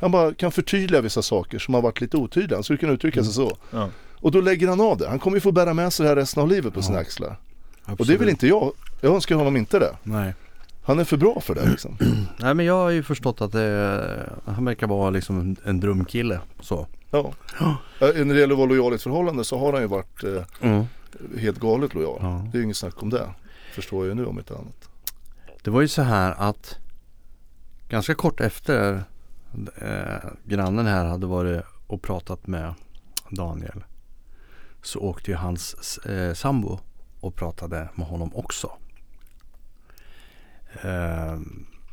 Han bara kan förtydliga vissa saker som har varit lite otydliga, han skulle kunna uttrycka sig så. ja. Och då lägger han av det, han kommer ju få bära med sig det här resten av livet på sina axlar. Och det vill inte jag, jag önskar honom inte det. Nej. Han är för bra för det liksom. Nej men jag har ju förstått att det, han verkar vara liksom en, en drömkille. Så. Ja. Ja, När det gäller att vara lojal i ett förhållande så har han ju varit eh, Mm. helt galet lojal. Ja. Det är ju inget snack om det. Förstår jag ju nu om inte annat. Det var ju så här att ganska kort efter eh, grannen här hade varit och pratat med Daniel så åkte ju hans eh, sambo och pratade med honom också. Eh,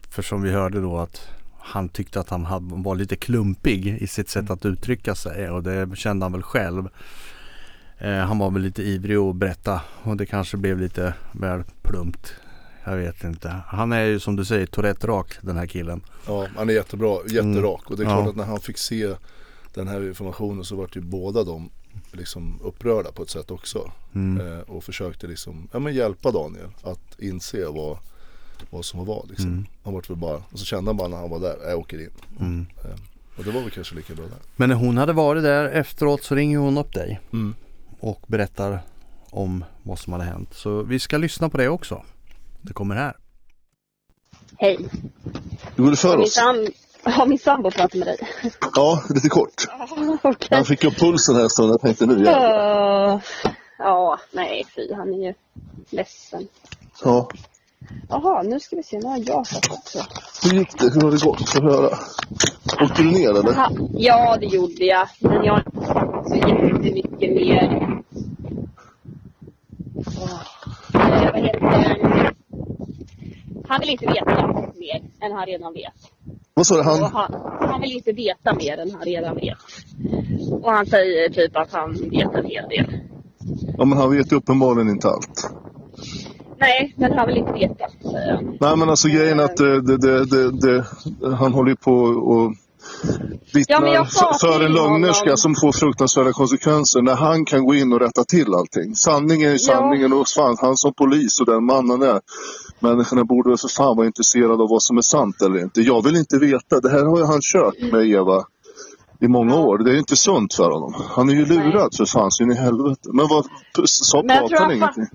för som vi hörde då att han tyckte att han hade, var lite klumpig i sitt sätt att uttrycka sig och det kände han väl själv. Eh, han var väl lite ivrig att berätta och det kanske blev lite väl plumpt. Jag vet inte. Han är ju som du säger Tourette rak den här killen. Ja, han är jättebra, jätterak och det är Mm. Ja. klart att när han fick se den här informationen så vart ju båda de liksom upprörda på ett sätt också. Mm. Eh, och försökte liksom, ja men hjälpa Daniel att inse vad, vad som var vad liksom. Mm. Han vart väl bara, och så kände han bara när han var där, jag åker in. Mm. Eh, och det var väl kanske lika bra där. Men när hon hade varit där efteråt så ringer hon upp dig Mm. och berättar om vad som hade hänt. Så vi ska lyssna på det också. Det kommer här. Hej. Går det för oss? Har min sambo pratat med dig? Ja, lite kort. Okej. Han fick upp pulsen här stund. Jag tänkte nu jävlar. Ja, nej fy. Han är ju ledsen. Ja. Jaha, nu ska vi se. Nu har jag fått också. Hur gick det? Hur har det gått? Få höra. Åkte du ner eller? Aha, ja, det gjorde jag. Men jag har inte sagt så jättemycket mer. Åh, eh, vad heter det? Han vill inte veta mer än han redan vet. Vad sa du? Han? han, han vill inte veta mer än han redan vet. Och han säger typ att han vet en hel del. Ja men han vet ju uppenbarligen inte allt. Nej, men han vill inte veta. Nej men alltså grejen är att det, det, det, det, han håller ju på och vittnar Ja, för, en lögnerska som får fruktansvärda konsekvenser när han kan gå in och rätta till allting. Sanningen är sanningen och fan, han som polis och den mannen är. Människorna borde väl för fan vara intresserade av vad som är sant eller inte. Jag vill inte veta. Det här har ju han kört med Eva i många år. Det är ju inte sunt för honom. Han är ju lurad för fan så in i helvete. Men vad sa han ingenting?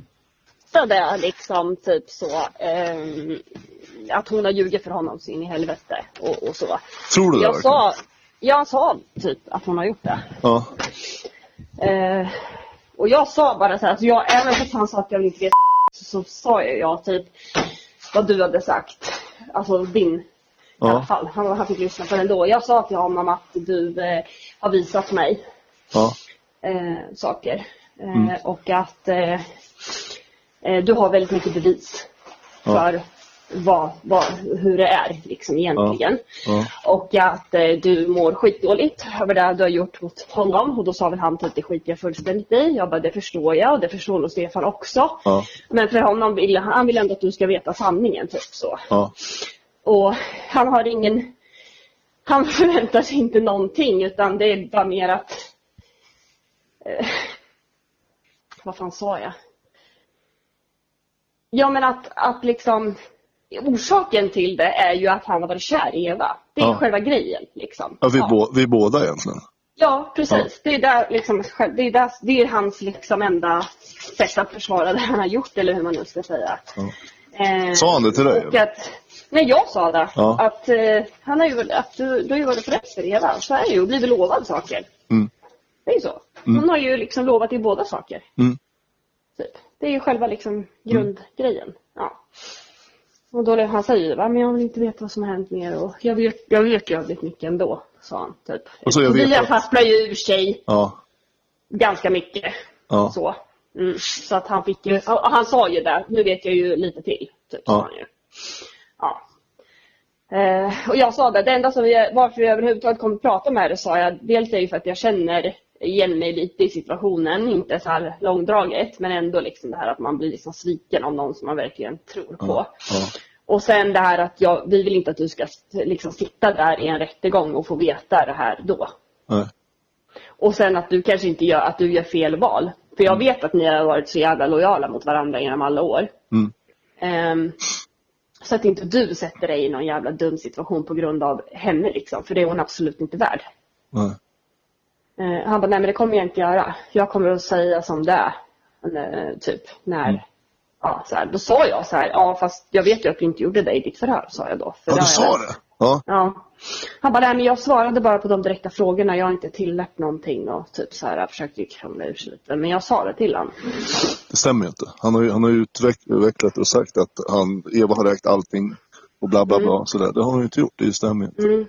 Fattade liksom typ så. ehm, att hon har ljugit för honom så in i helvete och, och så. Tror du det Jag sa, jag sa typ att hon har gjort det. Ja. Eh, och Och jag sa bara så här, alltså jag, även fast han sa att jag inte vet så, så sa jag ja typ vad du hade sagt. Alltså din i Ja. alla fall. Han, han fick lyssna på den då. Jag sa till honom att du eh, har visat mig Ja. eh, saker. Eh, Mm. Och att eh, eh, du har väldigt mycket bevis Ja. för vad, vad, hur det är liksom egentligen. Ja. Och att eh, du mår skitdåligt över det du har gjort mot honom. Och då sa väl han typ det skiter jag fullständigt i. Jag bara det förstår jag och det förstår nog Stefan också. Ja. Men för honom vill han vill ändå att du ska veta sanningen typ så. Ja. Och han har ingen han förväntar sig inte någonting utan det är bara mer att eh, vad fan sa jag? Ja men att, att liksom orsaken till det är ju att han har varit kär i Eva. Det är Ja. själva grejen liksom. Ja, vi, Bå, vi båda egentligen. Ja, precis. Det är där liksom, det är, där, det är hans liksom enda sätt att försvara det han har gjort eller hur man nu ska säga. Ja. Eh, Sa han det till dig, Och att, nej, jag sa det. Ja. Att eh, han har ju, att du, du har ju varit förälskad i Eva. Så är det ju och blivit lovad saker. Mm. Det är ju så. Hon har ju liksom lovat i båda saker. Mm. Typ. Det är ju själva liksom grundgrejen. Ja. Och då han säger ju, men jag vill inte veta vad som har hänt mer och jag vet, jag vet ju väldigt mycket ändå, sa han. Typ. Och så jag vet Tobias att- hasplar ju ur sig Ja. ganska mycket. Ja. Så. Mm. så att han fick ju, han sa ju det, nu vet jag ju lite till. Typ, Ja. han ju. Ja. Eh, och jag sa det, det enda som vi, varför vi överhuvudtaget kommer att prata med det sa jag, dels är ju för att jag känner igen mig lite i situationen, inte så här långdraget, men ändå liksom det här att man blir liksom sviken av någon som man verkligen tror på. Ja. Ja. Och sen det här att jag, vi vill inte att du ska liksom sitta där i en rättegång och få veta det här då. Nej. Och sen att du kanske inte gör, att du gör fel val. För jag vet att ni har varit så jävla lojala mot varandra genom alla år. Mm. Ehm, så att inte du sätter dig i någon jävla dum situation på grund av henne liksom. För det är hon absolut inte värd. Nej. Eh, han bara, nej men det kommer jag inte göra. Jag kommer att säga som det är. Eh, typ när, Mm. ja så här. Då sa jag så här, ja fast jag vet ju att du inte gjorde det i ditt förhör, sa jag då. För Ja, du jag sa det? Ja. Ja. Han bara, nej men jag svarade bara på de direkta frågorna. Jag har inte tillagt någonting och typ så här, jag försökte krångla ur sig lite. Men jag sa det till honom. Det stämmer ju inte. Han har ju, han har utvecklat och sagt att han, Eva har räckt allting och bla bla bla. Sådär. Det har ju inte gjort. Det stämmer inte. Mm.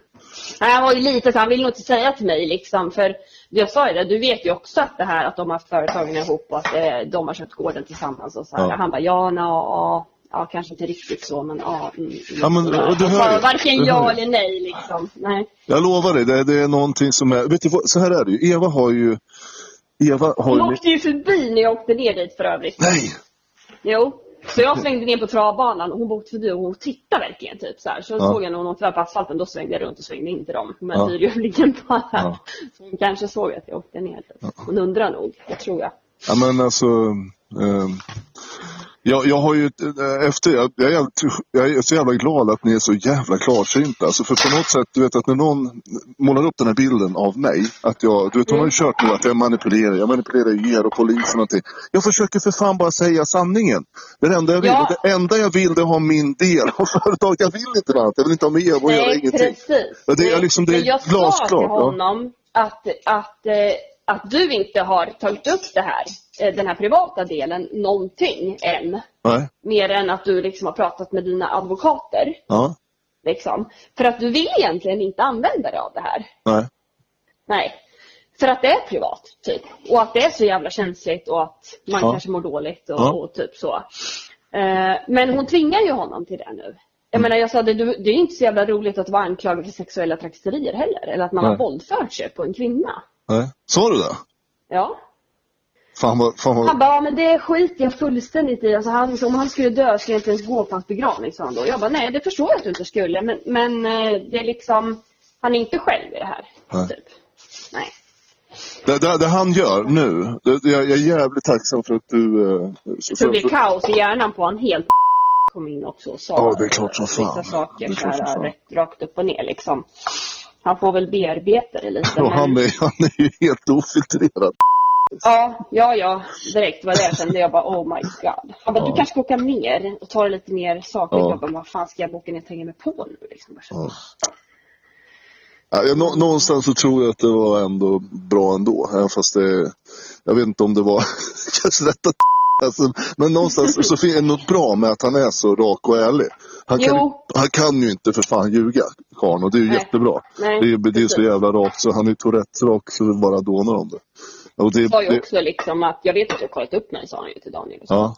Han var ju lite så han ville nog inte säga till mig liksom. För jag sa ju det, du vet ju också att det här att de har företagen ihop och att eh, de har köpt gården tillsammans och så. Ja. Han bara, ja, na, ja, ja, kanske inte riktigt så men ja. Mm, Ja, men, du hör. Varken Du ja eller nej liksom. Nej. Jag lovar dig, det, det är någonting som är... Vet du vad, så här är det ju. Eva har ju... Eva har Hon ju... åkte ju förbi när jag åkte ner dit för övrigt. Nej! Jo. Så jag svängde ner på travbanan och hon åkte förbi och hon tittade verkligen typ så här. Så Ja. såg jag när hon åkte på asfalten, då svängde jag runt och svängde in till dem. Med Ja. bara. Ja. Så hon kanske såg att jag åkte ner. Typ. Hon undrar nog, det tror jag. Ja men alltså... ehm, jag, jag har ju eh, efter, jag, jag, är, jag är så jävla glad att ni är så jävla klarsynta. Alltså för på något sätt, du vet att när någon målar upp den här bilden av mig. Att jag, du vet hon har ju kört nu att jag manipulerar. Jag manipulerar er och polisen och någonting. Jag försöker för fan bara säga sanningen. Det enda jag vill. Ja. Det enda jag vill det är ha min del av företaget. Jag vill inte annat. Jag vill inte ha med Eva och göra Nej, ingenting. precis. Ja, det är Nej. liksom- det är Men jag sa glasklart, till ja. honom att, att, eh, att du inte har tagit upp det här, den här privata delen, någonting än. Nej. Mer än att du liksom har pratat med dina advokater. Ja. Liksom. För att du vill egentligen inte använda dig av det här. Nej. Nej. För att det är privat, typ. Och att det är så jävla känsligt och att man Ja. kanske mår dåligt och, Ja. och typ så. Eh, men hon tvingar ju honom till det nu. Jag menar jag sa det, det är inte så jävla roligt att vara anklagad för sexuella trakasserier heller. Eller att man Nej. har våldfört sig på en kvinna. Nej. Sa du det? Ja. Fan vad... Fan vad... Han bara, ja, men det skiter jag fullständigt i. Alltså han, om han skulle dö skulle jag inte ens gå på hans begravning, sa han då. Jag bara, nej det förstår jag att du inte skulle. Men, men eh, det är liksom, han är inte själv i det här. Nej. Typ. Nej. Det, det, det han gör nu, det, jag jag är jävligt tacksam för att du... eh, så- Så det för- blir kaos i hjärnan på han helt kom in också och sa Ja, det är klart som fan. vissa saker Det så här, rätt, rakt upp och ner liksom. Han får väl bearbeta det lite. Han men... är, han är ju helt ofiltrerad. Ja, ja, ja, direkt var det jag kände. Jag bara oh my god. Han bara, Ja. du kanske ska åka ner och ta lite mer sakligt. Ja. Jag bara, vad fan ska jag boka ner och hänga mig på nu liksom? Ja. Ja, nå, någonstans så tror jag att det var ändå bra ändå. Även fast det, jag vet inte om det var kanske rätt att alltså, Men någonstans så finns det något bra med att han är så rak och ärlig. Han kan, Jo. han kan ju inte för fan ljuga, karln, och det är ju Nej. jättebra. Nej, Det är, det är så jävla rakt så han är Tourettes-rak så det bara dånar om det. Och det, sa ju också liksom att jag vet att du har kollat upp mig, sa han ju till Daniel. ja,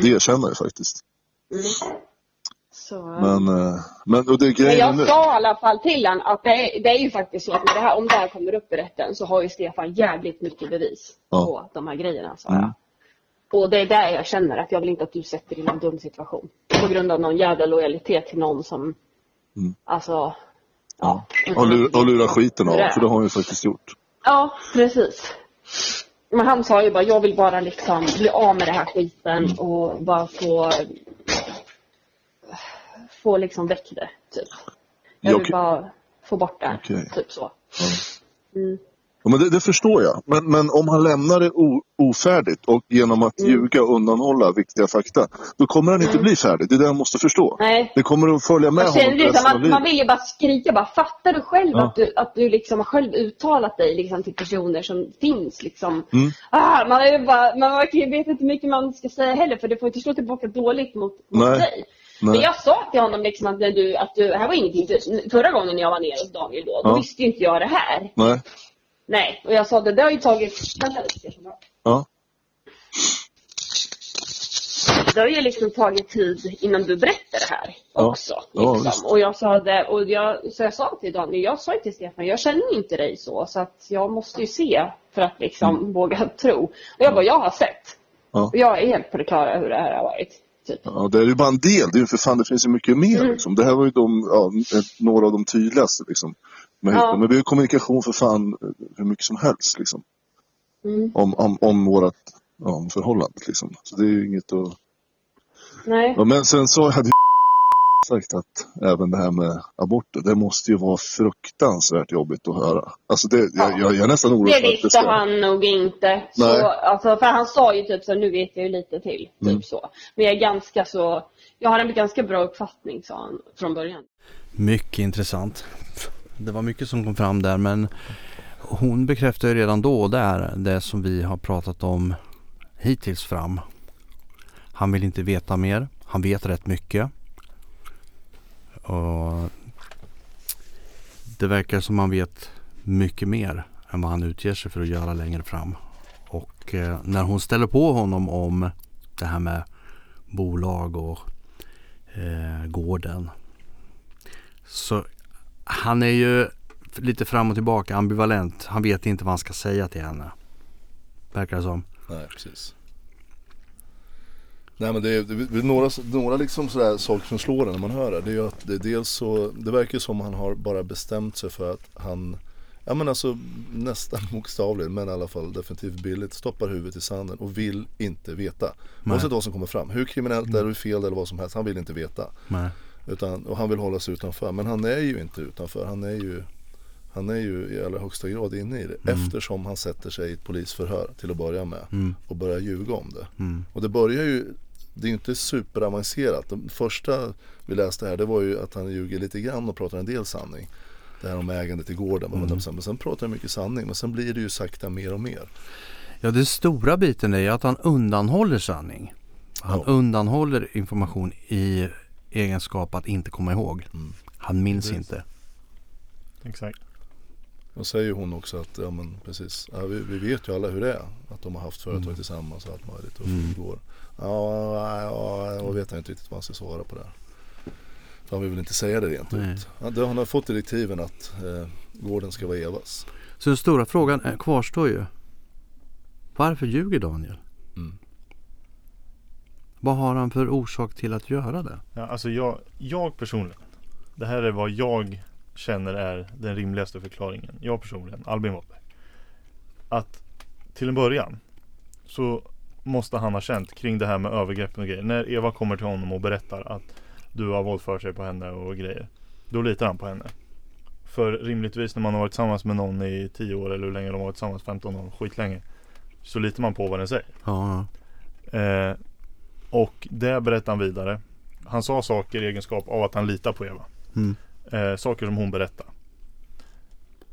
det erkänner jag faktiskt. Mm. Så, Men, eh, men och det är Men jag nu. sa i alla fall till honom att det är, det är ju faktiskt så att det här, om det här kommer upp i rätten så har ju Stefan jävligt mycket bevis Ja. på de här grejerna, sa Mm. jag. Och det är där jag känner att jag vill inte att du sätter dig i någon dum situation. På grund av någon jävla lojalitet till någon som, Mm. alltså, Ja. Och, lura, och lura skiten av för det har han ju faktiskt gjort. Ja, precis. Men han sa ju bara, jag vill bara liksom bli av med den här skiten och bara få få liksom väck det, typ. Jag vill bara få bort det, Okej. typ så. Mm. Ja, men det, det förstår jag. Men, men om han lämnar det o, ofärdigt och genom att Mm. ljuga och undanhålla viktiga fakta, då kommer han inte bli färdig. Det är det han måste förstå. Nej. Det kommer att följa med honom känner det som resten av att man livet. vill ju bara skrika bara, fattar du själv Ja. att du, att du liksom har själv uttalat dig liksom till personer som finns liksom. Mm. Ah, man, är bara, man vet inte hur mycket man ska säga heller för det får inte slå tillbaka dåligt mot, mot Nej. dig. Nej. Men jag sa till honom liksom att, du, att du, här var ingenting, förra gången jag var nere hos Daniel då, då Ja. visste ju inte jag det här. Nej. Nej, och jag sa det, det har ju tagit, vänta lite. Ja. det har ju liksom tagit tid innan du berättar det här Ja. också. Ja, Liksom. visst. och jag sa det, och jag, så jag sa till Daniel, jag sa ju till Stefan, jag känner inte dig så, så att jag måste ju se för att liksom våga tro. Och jag bara, jag har sett. Mm. Ja. Och jag är helt på det klara hur det här har varit. Typ. Ja, det är ju bara en del. Det är ju för fan, det finns ju mycket mer. Mm. Liksom. Det här var ju de, ja, några av de tydligaste. Liksom. Men, Ja. men vi har ju kommunikation för fan hur mycket som helst. Liksom. Mm. Om, om, om vårat ja, om förhållandet. Liksom. Så det är ju inget att... Nej. Ja, men sen så hade ju sagt att även det här med aborter, det måste ju vara fruktansvärt jobbigt att höra. Alltså det, jag, jag, jag är nästan orolig Det för att det visste ska... han nog inte. Så, Nej. alltså, för han sa ju typ så, nu vet jag ju lite till. Typ Mm. så. Men jag är ganska så, jag har en ganska bra uppfattning sa han från början. Mycket intressant. Det var mycket som kom fram där men hon bekräftar ju redan då där det som vi har pratat om hittills fram. Han vill inte veta mer. Han vet rätt mycket. Och det verkar som han vet mycket mer än vad han utger sig för att göra längre fram. Och eh, när hon ställer på honom om det här med bolag och eh, gården så han är ju lite fram och tillbaka ambivalent. Han vet inte vad han ska säga till henne. Verkar det som. Nej, precis. Nej men det är, det är några, några liksom sådär saker som slår en när man hör det. Det är ju att det dels så, det verkar som han har bara bestämt sig för att han Ja men alltså nästan bokstavligt men i alla fall definitivt billigt stoppar huvudet i sanden och vill inte veta. Oavsett vad som kommer fram. Hur kriminellt det är, hur fel det är eller vad som helst. Han vill inte veta. Nej. Utan, och han vill hålla sig utanför. Men han är ju inte utanför. Han är ju, han är ju i allra högsta grad inne i det. Eftersom han sätter sig i ett polisförhör till att börja med. Mm. Och börjar ljuga om det. Mm. Och det börjar ju, det är ju inte superavancerat. Det första vi läste här det var ju att han ljuger lite grann och pratar en del sanning. Det här om ägandet i gården. Mm. Men sen pratar han mycket sanning. Men sen blir det ju sakta mer och mer. Ja, den stora biten är ju att han undanhåller sanning. Han Ja. undanhåller information i egenskap att inte komma ihåg. Mm. Han minns Precis. inte. Exakt. Och säger hon också att, ja men precis, ja, vi, vi vet ju alla hur det är. Att de har haft företag Mm. tillsammans och allt möjligt och Mm. går. Ja, ja, ja, och vet han inte riktigt vad han ska svara på det. här. För han vill väl inte säga det rent Nej. ut. Det- han har fått direktiven att eh, gården ska vara Evas. Så den stora frågan är- kvarstår ju. Varför ljuger Daniel? Vad har han för orsak till att göra det? Ja, alltså jag, jag personligen. Det här är vad jag känner är den rimligaste förklaringen. Jag personligen, Albin Wahlberg. Att till en början så måste han ha känt kring det här med övergrepp och grejer. När Eva kommer till honom och berättar att du har våldfört sig på henne och grejer. Då litar han på henne. För rimligtvis när man har varit tillsammans med någon i 10 år eller hur länge de har varit tillsammans, 15 år, skitlänge. Så litar man på vad den säger. Ja, Eh, och det berättar han vidare. Han sa saker i egenskap av att han litar på Eva. Mm. Eh, saker som hon berättar.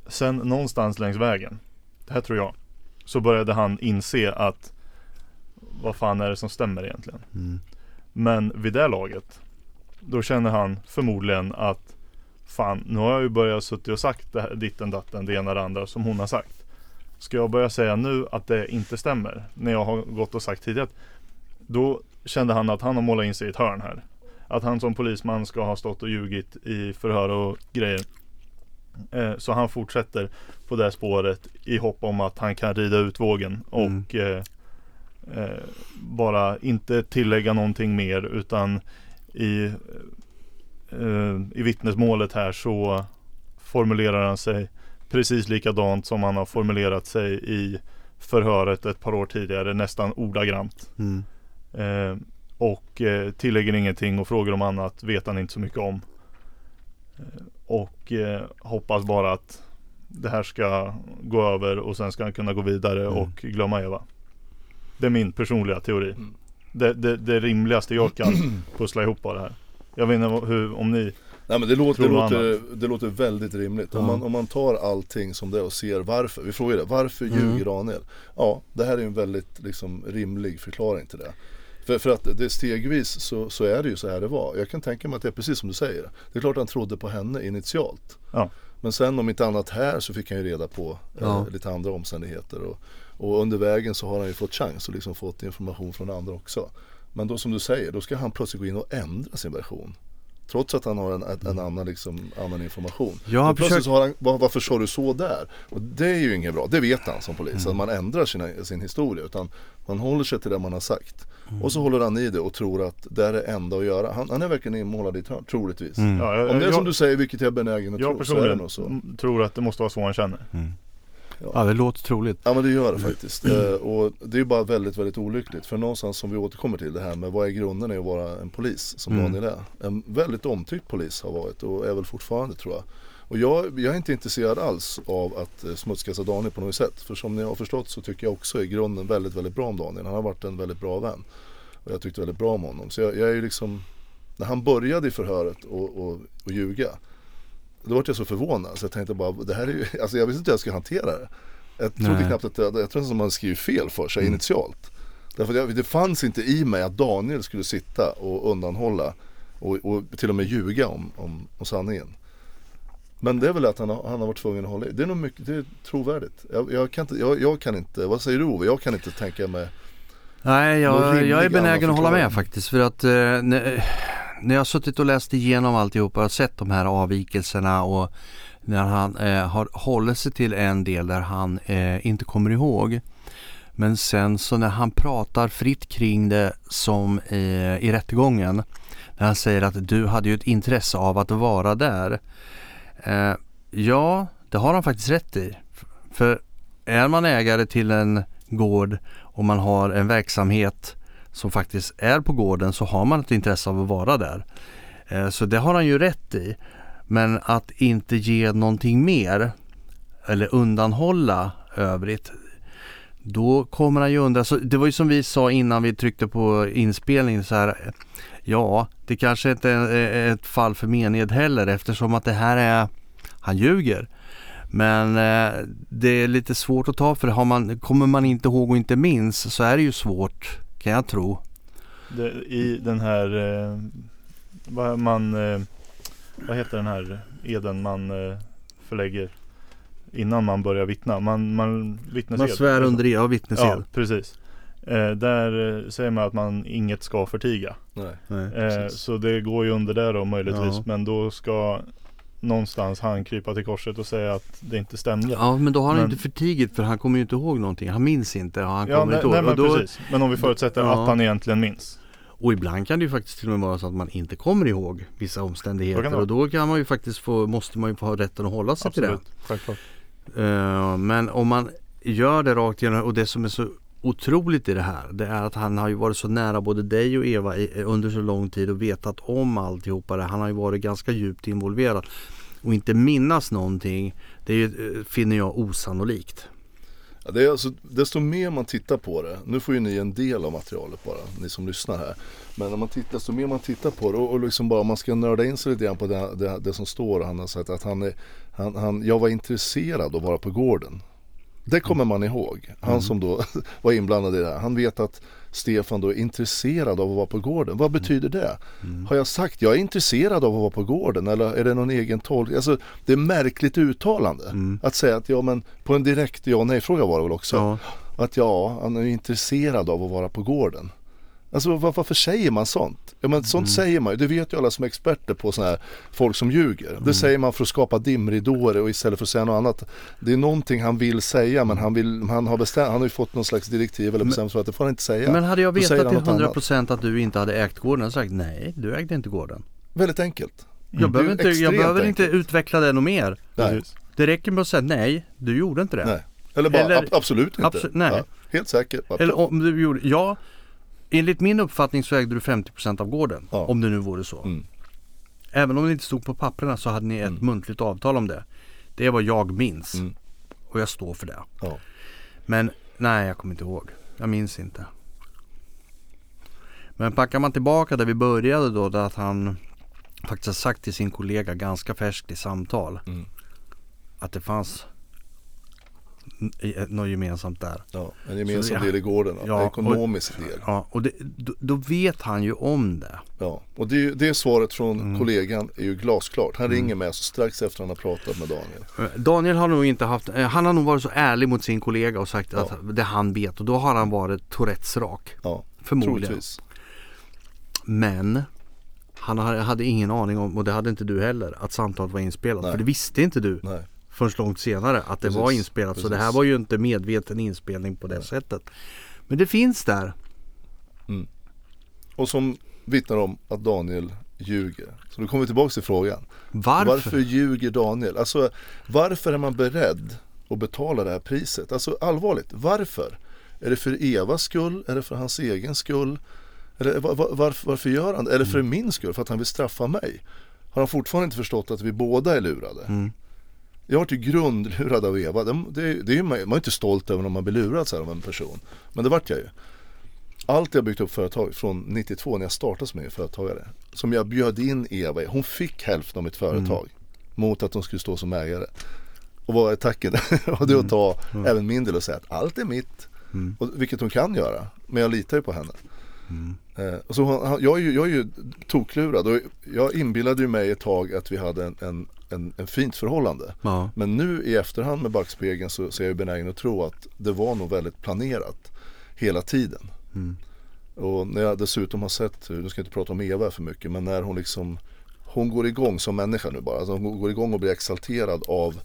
sen någonstans längs vägen, det här tror jag, så började han inse att vad fan är det som stämmer egentligen? Mm. Men vid det laget, då känner han förmodligen att fan, nu har jag ju börjat suttit och sagt det här, ditten datten, det ena det andra som hon har sagt. Ska jag börja säga nu att det inte stämmer? När jag har gått och sagt tidigare. Då kände han att han har målat in sig i ett hörn här. Att han som polisman ska ha stått och ljugit i förhör och grejer. Eh, så han fortsätter på det spåret i hopp om att han kan rida ut vågen och eh, eh, bara inte tillägga någonting mer utan i, i vittnesmålet här så formulerar han sig precis likadant som han har formulerat sig i förhöret ett par år tidigare, nästan ordagrant. Mm. Eh, och eh, tillägger ingenting och frågar om annat vet han inte så mycket om. Eh, och hoppas bara att det här ska gå över och sen ska han kunna gå vidare Mm. och glömma Eva. Det är min personliga teori. Mm. Det, det, det rimligaste jag kan pussla ihop av det här. Jag vet inte hur, om ni Nej men det låter, det låter, det låter väldigt rimligt. Om, man, om man tar allting som det är och ser varför. Vi frågar det, varför Mm. ljuger Daniel? Ja, det här är en väldigt liksom, rimlig förklaring till det. För, för att det stegvis så, så är det ju så här det var. Jag kan tänka mig att det är precis som du säger. Det är klart han trodde på henne initialt. Ja. Men sen om inte annat här så fick han ju reda på Ja. eh, lite andra omständigheter. Och, och under vägen så har han ju fått chans och liksom fått information från andra också. Men då som du säger, då ska han plötsligt gå in och ändra sin version. Trots att han har en, en, en annan, liksom, annan information. Ja, han plötsligt försöker- så har han, var, varför sa du så där? Och det är ju inget bra, det vet han som polis. Mm. Att man ändrar sina, sin historia. Utan man håller sig till det man har sagt. Mm. Och så håller han i det och tror att det är det enda att göra. Han, han är verkligen inmålad i ett hörn, troligtvis. Mm. Ja, jag, Om det är jag, som du säger, vilket jag är benägen att jag tro, så är det personligen nog så. m- tror att det måste vara så han känner. Ja det låter troligt. Ja men det gör det faktiskt. Eh, och det är ju bara väldigt, väldigt olyckligt. För någonstans som vi återkommer till det här med vad är grunden i att vara en polis som Mm. Daniel är. En väldigt omtyckt polis har varit och är väl fortfarande tror jag. Och jag, jag är inte intresserad alls av att eh, smutskasta Daniel på något sätt. För som ni har förstått så tycker jag också i grunden väldigt, väldigt bra om Daniel. Han har varit en väldigt bra vän. Och jag tyckte väldigt bra om honom. Så jag, jag är ju liksom, när han började i förhöret och, och, och ljuga. Då var jag så förvånad så jag tänkte bara, det här är ju, alltså jag visste inte hur jag skulle hantera det. Jag trodde Nej. knappt att det, jag tror att man skriver fel för sig initialt. Därför jag, det fanns inte i mig att Daniel skulle sitta och undanhålla och, och till och med ljuga om, om, om sanningen. Men det är väl att han har, han har varit tvungen att hålla i. Det är nog mycket, det är trovärdigt. Jag, jag, kan inte, jag, jag kan inte, vad säger du Ove? Jag kan inte tänka mig Nej, jag, jag är benägen att hålla med faktiskt. För att eh, när, jag har suttit och läst igenom alltihopa och sett de här avvikelserna och när han eh, har hållit sig till en del där han eh, inte kommer ihåg. Men sen så när han pratar fritt kring det som eh, i rättegången. När han säger att du hade ju ett intresse av att vara där. Eh, ja, det har han faktiskt rätt i. För är man ägare till en gård och man har en verksamhet som faktiskt är på gården så har man ett intresse av att vara där. Eh, så det har han ju rätt i. Men att inte ge någonting mer eller undanhålla övrigt då kommer han ju undra. Så det var ju som vi sa innan vi tryckte på inspelningen. så här. Ja, det kanske inte är ett fall för mened heller eftersom att det här är han ljuger. Men eh, det är lite svårt att ta för har man, kommer man inte ihåg och inte minns så är det ju svårt kan jag tro. Det, I den här, eh, vad man, eh, vad heter den här eden man eh, förlägger innan man börjar vittna? Man, man vittnesed. Man svär under ja, vittnesed. Ja, precis. Eh, där eh, säger man att man inget ska förtiga. Nej. Nej. Eh, så det går ju under där då möjligtvis. Ja. Men då ska någonstans han krypa till korset och säga att det inte stämde. Ja men då har han Men- inte förtigit för han kommer ju inte ihåg någonting. Han minns inte och han Ja, kommer nej, inte ihåg. nej men då, precis. Men om vi förutsätter Ja. att han egentligen minns. och ibland kan det ju faktiskt till och med vara så att man inte kommer ihåg vissa omständigheter. och då kan man ju faktiskt få, måste man ju få ha rätten att hålla sig till det. Absolut, självklart. Eh, men om man gör det rakt igenom och det som är så otroligt i det här det är att han har ju varit så nära både dig och Eva eh, under så lång tid och vetat om alltihopa det. Han har ju varit ganska djupt involverad och inte minnas någonting det ju, eh, finner jag osannolikt. Det är alltså, desto mer man tittar på det, nu får ju ni en del av materialet bara, ni som lyssnar här. Men när man tittar, desto mer man tittar på det och, och liksom bara man ska nörda in sig lite grann på det, det, det som står. Han har sagt att han är, han, han, jag var intresserad av att vara på gården. Det kommer man ihåg. Han Mm. som då var inblandad i det här. Han vet att Stefan då är intresserad av att vara på gården. Vad betyder det? Mm. Har jag sagt jag är intresserad av att vara på gården eller är det någon egen tolkning? Alltså, det är märkligt uttalande. Att säga att ja men på en direkt ja nej fråga var det väl också. Ja. Att ja, han är intresserad av att vara på gården. Alltså var, varför säger man sånt? Ja men sånt säger man ju, det vet ju alla som är experter på sådana här folk som ljuger. Det säger man för att skapa dimridåer och istället för att säga något annat. Det är någonting han vill säga men han, vill, han, har, bestämt, han har ju fått någon slags direktiv eller bestämt för att det får han inte säga. Men hade jag vetat till något annat. 100% att du inte hade ägt gården, hade sagt nej, du ägde inte gården. Väldigt enkelt. Jag behöver, inte, jag behöver inte enkelt. utveckla det något mer. Nej. Det räcker med att säga nej, du gjorde inte det. Nej. Eller bara Eller- ab- absolut inte. Abso- nej. Ja, helt säker. Eller om du gjorde, ja. Enligt min uppfattning så ägde du 50% av gården. Ja. Om det nu vore så. Mm. Även om det inte stod på papperna så hade ni ett Mm. muntligt avtal om det. Det är vad jag minns. Mm. Och jag står för det. Ja. Men nej, jag kommer inte ihåg. Jag minns inte. Men packar man tillbaka där vi började då, där att han faktiskt har sagt till sin kollega ganska färskt i samtal Mm. att det fanns något gemensamt där. Ja, en gemensam Så del i gården, ja, och- ekonomisk del. Ja, och det, då, då vet han ju om det. Ja, och det, det svaret från Mm. kollegan är ju glasklart. Han ringer med så strax efter han har pratat med Daniel. Daniel har nog inte haft, eh, han har nog varit så ärlig mot sin kollega och sagt Ja. att det han vet och då har han varit Tourettes rak. Ja, Förmodligen. troligtvis. Men han hade hade ingen aning om, och det hade inte du heller, att samtalet var inspelat. Nej. För det visste inte du Nej. Förrän långt senare att det Precis, var inspelat. Så det här precis. var ju inte medveten inspelning på det sättet. Men det finns där. Och som vittnar om att Daniel ljuger. Så då kommer vi tillbaka till frågan. Varför? Varför ljuger Daniel? Alltså varför är man beredd att betala det här priset? Alltså allvarligt, varför? Är det för Evas skull? Är det för hans egen skull? Eller var, var, varför, varför gör han det? Är det för min skull? För att han vill straffa mig? Har han fortfarande inte förstått att vi båda är lurade? Mm. Jag har varit ju grundlurad av Eva. Det, det, det är man är inte stolt över när man blir lurad så av en person. Men det vart jag ju. Allt jag byggt upp företag från 92 när jag startade som egen företagare. Som jag bjöd in Eva i. Hon fick hälften av mitt företag. Mot att hon skulle stå som ägare. Och vad är tacken? och det att ta även min del och säga att allt är mitt. Och, vilket hon kan göra. Men jag litar ju på henne. Eh, och så jag, är ju, jag är ju toklurad och jag inbillade ju mig ett tag att vi hade en, en, en, en fint förhållande. Ja. Men nu i efterhand med backspegeln så, så är jag benägen att tro att det var nog väldigt planerat hela tiden. Och när jag dessutom har sett, nu ska jag inte prata om Eva för mycket, men när hon liksom Hon går igång som människa nu bara. Alltså hon går igång och blir exalterad av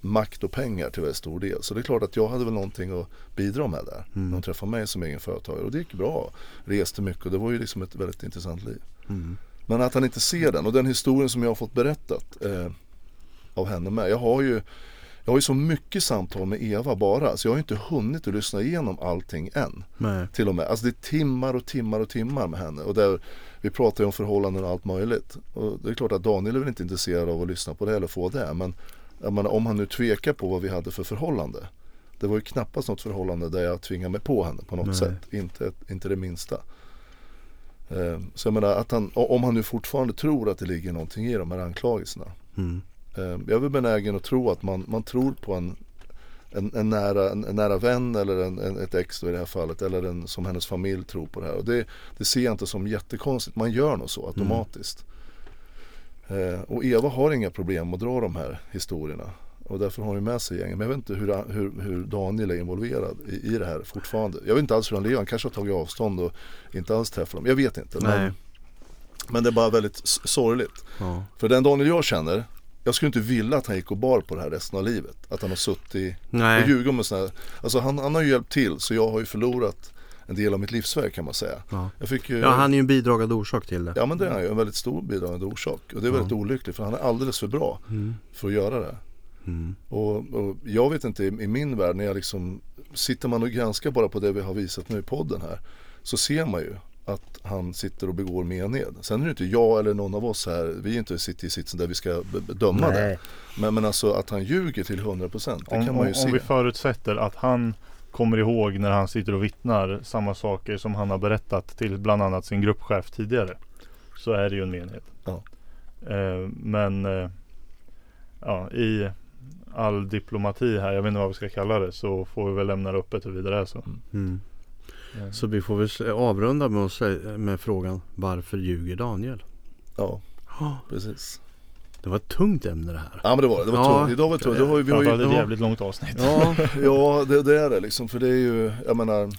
makt och pengar till väldigt stor del. Så det är klart att jag hade väl någonting att bidra med där. När hon träffade mig som egen företagare. Och det gick bra. Reste mycket och det var ju liksom ett väldigt intressant liv. Men att han inte ser den och den historien som jag har fått berättat eh, av henne med. Jag har ju jag har ju så mycket samtal med Eva bara så jag har ju inte hunnit att lyssna igenom allting än. Nej. Till och med. Alltså det är timmar och timmar och timmar med henne. Och där, vi pratar ju om förhållanden och allt möjligt. Och det är klart att Daniel är väl inte intresserad av att lyssna på det eller få det. Men menar, om han nu tvekar på vad vi hade för förhållande. Det var ju knappast något förhållande där jag tvingade mig på henne på något Nej. sätt. Inte, inte det minsta. Eh, Så jag menar att han, om han nu fortfarande tror att det ligger någonting i de här anklagelserna. Mm. Eh, Jag är väl benägen att tro att man, man tror på en, en, en, nära, en, en nära vän eller en, en, ett ex då i det här fallet. Eller en, som hennes familj tror på det här. Och det, det ser jag inte som jättekonstigt. Man gör nog så automatiskt. Eh, och Eva har inga problem att dra de här historierna. Och därför har hon med sig gänget. Men jag vet inte hur, hur, hur Daniel är involverad i, i det här fortfarande. Jag vet inte alls hur han lever. Han kanske har tagit avstånd och inte alls träffat dem. Jag vet inte. Men, men det är bara väldigt sorgligt. Ja. För den Daniel jag känner, jag skulle inte vilja att han gick och bar på det här resten av livet. Att han har suttit och Nej. ljugit om en sån här, alltså han, han har ju hjälpt till så jag har ju förlorat en del av mitt livsverk kan man säga. Ja. Jag fick ju, ja, han är ju en bidragande orsak till det. ja men det är han ju, en väldigt stor bidragande orsak. Och det är väldigt olyckligt för han är alldeles för bra för att göra det. Mm. Och, och jag vet inte, i, i min värld när jag liksom, sitter man och granskar bara på det vi har visat nu i podden här. Så ser man ju att han sitter och begår mened. Sen är det inte jag eller någon av oss här, vi är inte sitter i sitsen där vi ska be- bedöma det. Nej. Men, men alltså att han ljuger till 100% det Om, kan man ju om, se. om vi förutsätter att han kommer ihåg när han sitter och vittnar samma saker som han har berättat till bland annat sin gruppchef tidigare. Så är det ju en menighet. Ja. Eh, men eh, ja, i all diplomati här, jag vet inte vad vi ska kalla det, så får vi väl lämna det öppet huruvida det är så. Mm. Ja. Så vi får väl avrunda med, säga, med frågan Varför ljuger Daniel? Ja, Ja, precis. Det var ett tungt ämne det här. Ja men det var det. Det var Ja. tungt. Idag var det tungt. Det har ju, vi har ju, ett ja, jävligt långt avsnitt. Ja, ja det, det är det liksom. För det är ju, jag menar,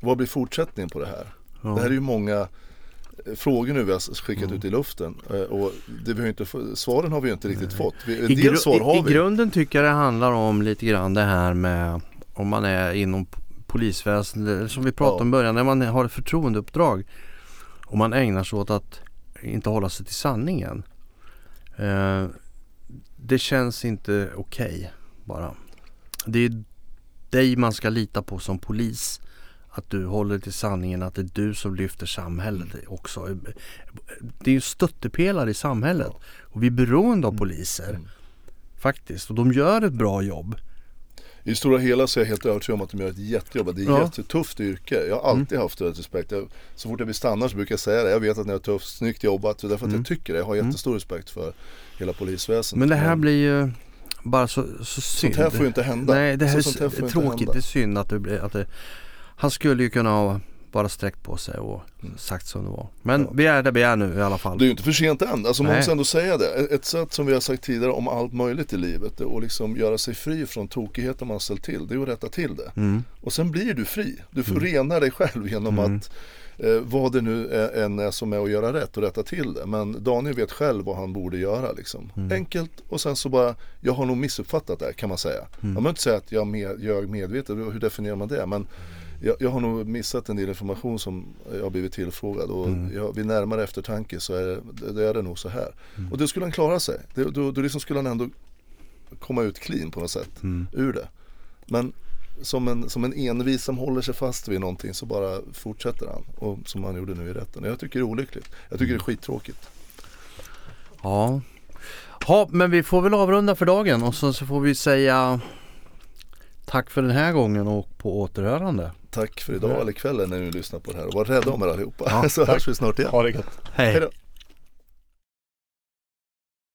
vad blir fortsättningen på det här? ja. Det här är ju många eh, frågor nu vi har skickat Mm. ut i luften. Eh, Och det vi har inte, svaren har vi ju inte riktigt fått. Vi, en I, gru- svar har i, I vi. grunden tycker jag det handlar om lite grann det här med om man är inom polisväsendet, som vi pratade Ja. om i början, när man har ett förtroendeuppdrag och man ägnar sig åt att inte hålla sig till sanningen. Eh, det känns inte okej bara. Det är dig man ska lita på som polis. Att du håller till sanningen, att det är du som lyfter samhället också. Det är ju stöttepelare i samhället. Och vi är beroende av poliser. Mm. Faktiskt. Och de gör ett bra jobb. I det stora hela så är jag helt övertygad om att de gör ett jättejobb. Det är ett Ja. Mm. jättetufft yrke. Jag har alltid haft det respekt. Jag, så fort jag blir stannar så brukar jag säga det. Jag vet att ni har tufft, snyggt jobbat. Är därför att Mm. jag tycker det. Jag har jättestor respekt för hela polisväsendet. Men det här blir ju bara så, så synd. Sånt här får ju inte hända. Nej, det här är Så- sånt här får s- inte tråkigt. Det är synd att det blir att det, Han skulle ju kunna ha bara sträckt på sig och Mm. sagt som det var. Men Ja. vi är där vi är nu i alla fall. Det är ju inte för sent än. Alltså man Nej. måste ändå säga det. Ett sätt som vi har sagt tidigare om allt möjligt i livet det att liksom göra sig fri från tokigheter man ställt till. Det är att rätta till det. Mm. Och sen blir du fri. Du får rena dig själv genom Mm. att eh, vad det nu är, än är som är att göra rätt och rätta till det. Men Daniel vet själv vad han borde göra liksom. Mm. Enkelt och sen så bara, jag har nog missuppfattat det kan man säga. Mm. Jag behöver inte säga att jag med, ljög medvetet, hur definierar man det? Men jag, jag har nog missat en del information som jag har blivit tillfrågad och Mm. jag, vid närmare eftertanke så är det, det är det nog så här. Och då skulle han klara sig. Det, då, då liksom skulle han ändå komma ut clean på något sätt Mm. ur det. Men som en, som en envis som håller sig fast vid någonting så bara fortsätter han. Och som han gjorde nu i rätten. Jag tycker det är olyckligt. Jag tycker det är skittråkigt. Ja. ja, men vi får väl avrunda för dagen och så, så får vi säga tack för den här gången och på återhörande. Tack för idag eller kvällen när ni lyssnar på det här. Och var rädda om er allihopa. Ja, så hörs vi snart igen. Ha det gött. Hej! Hej då.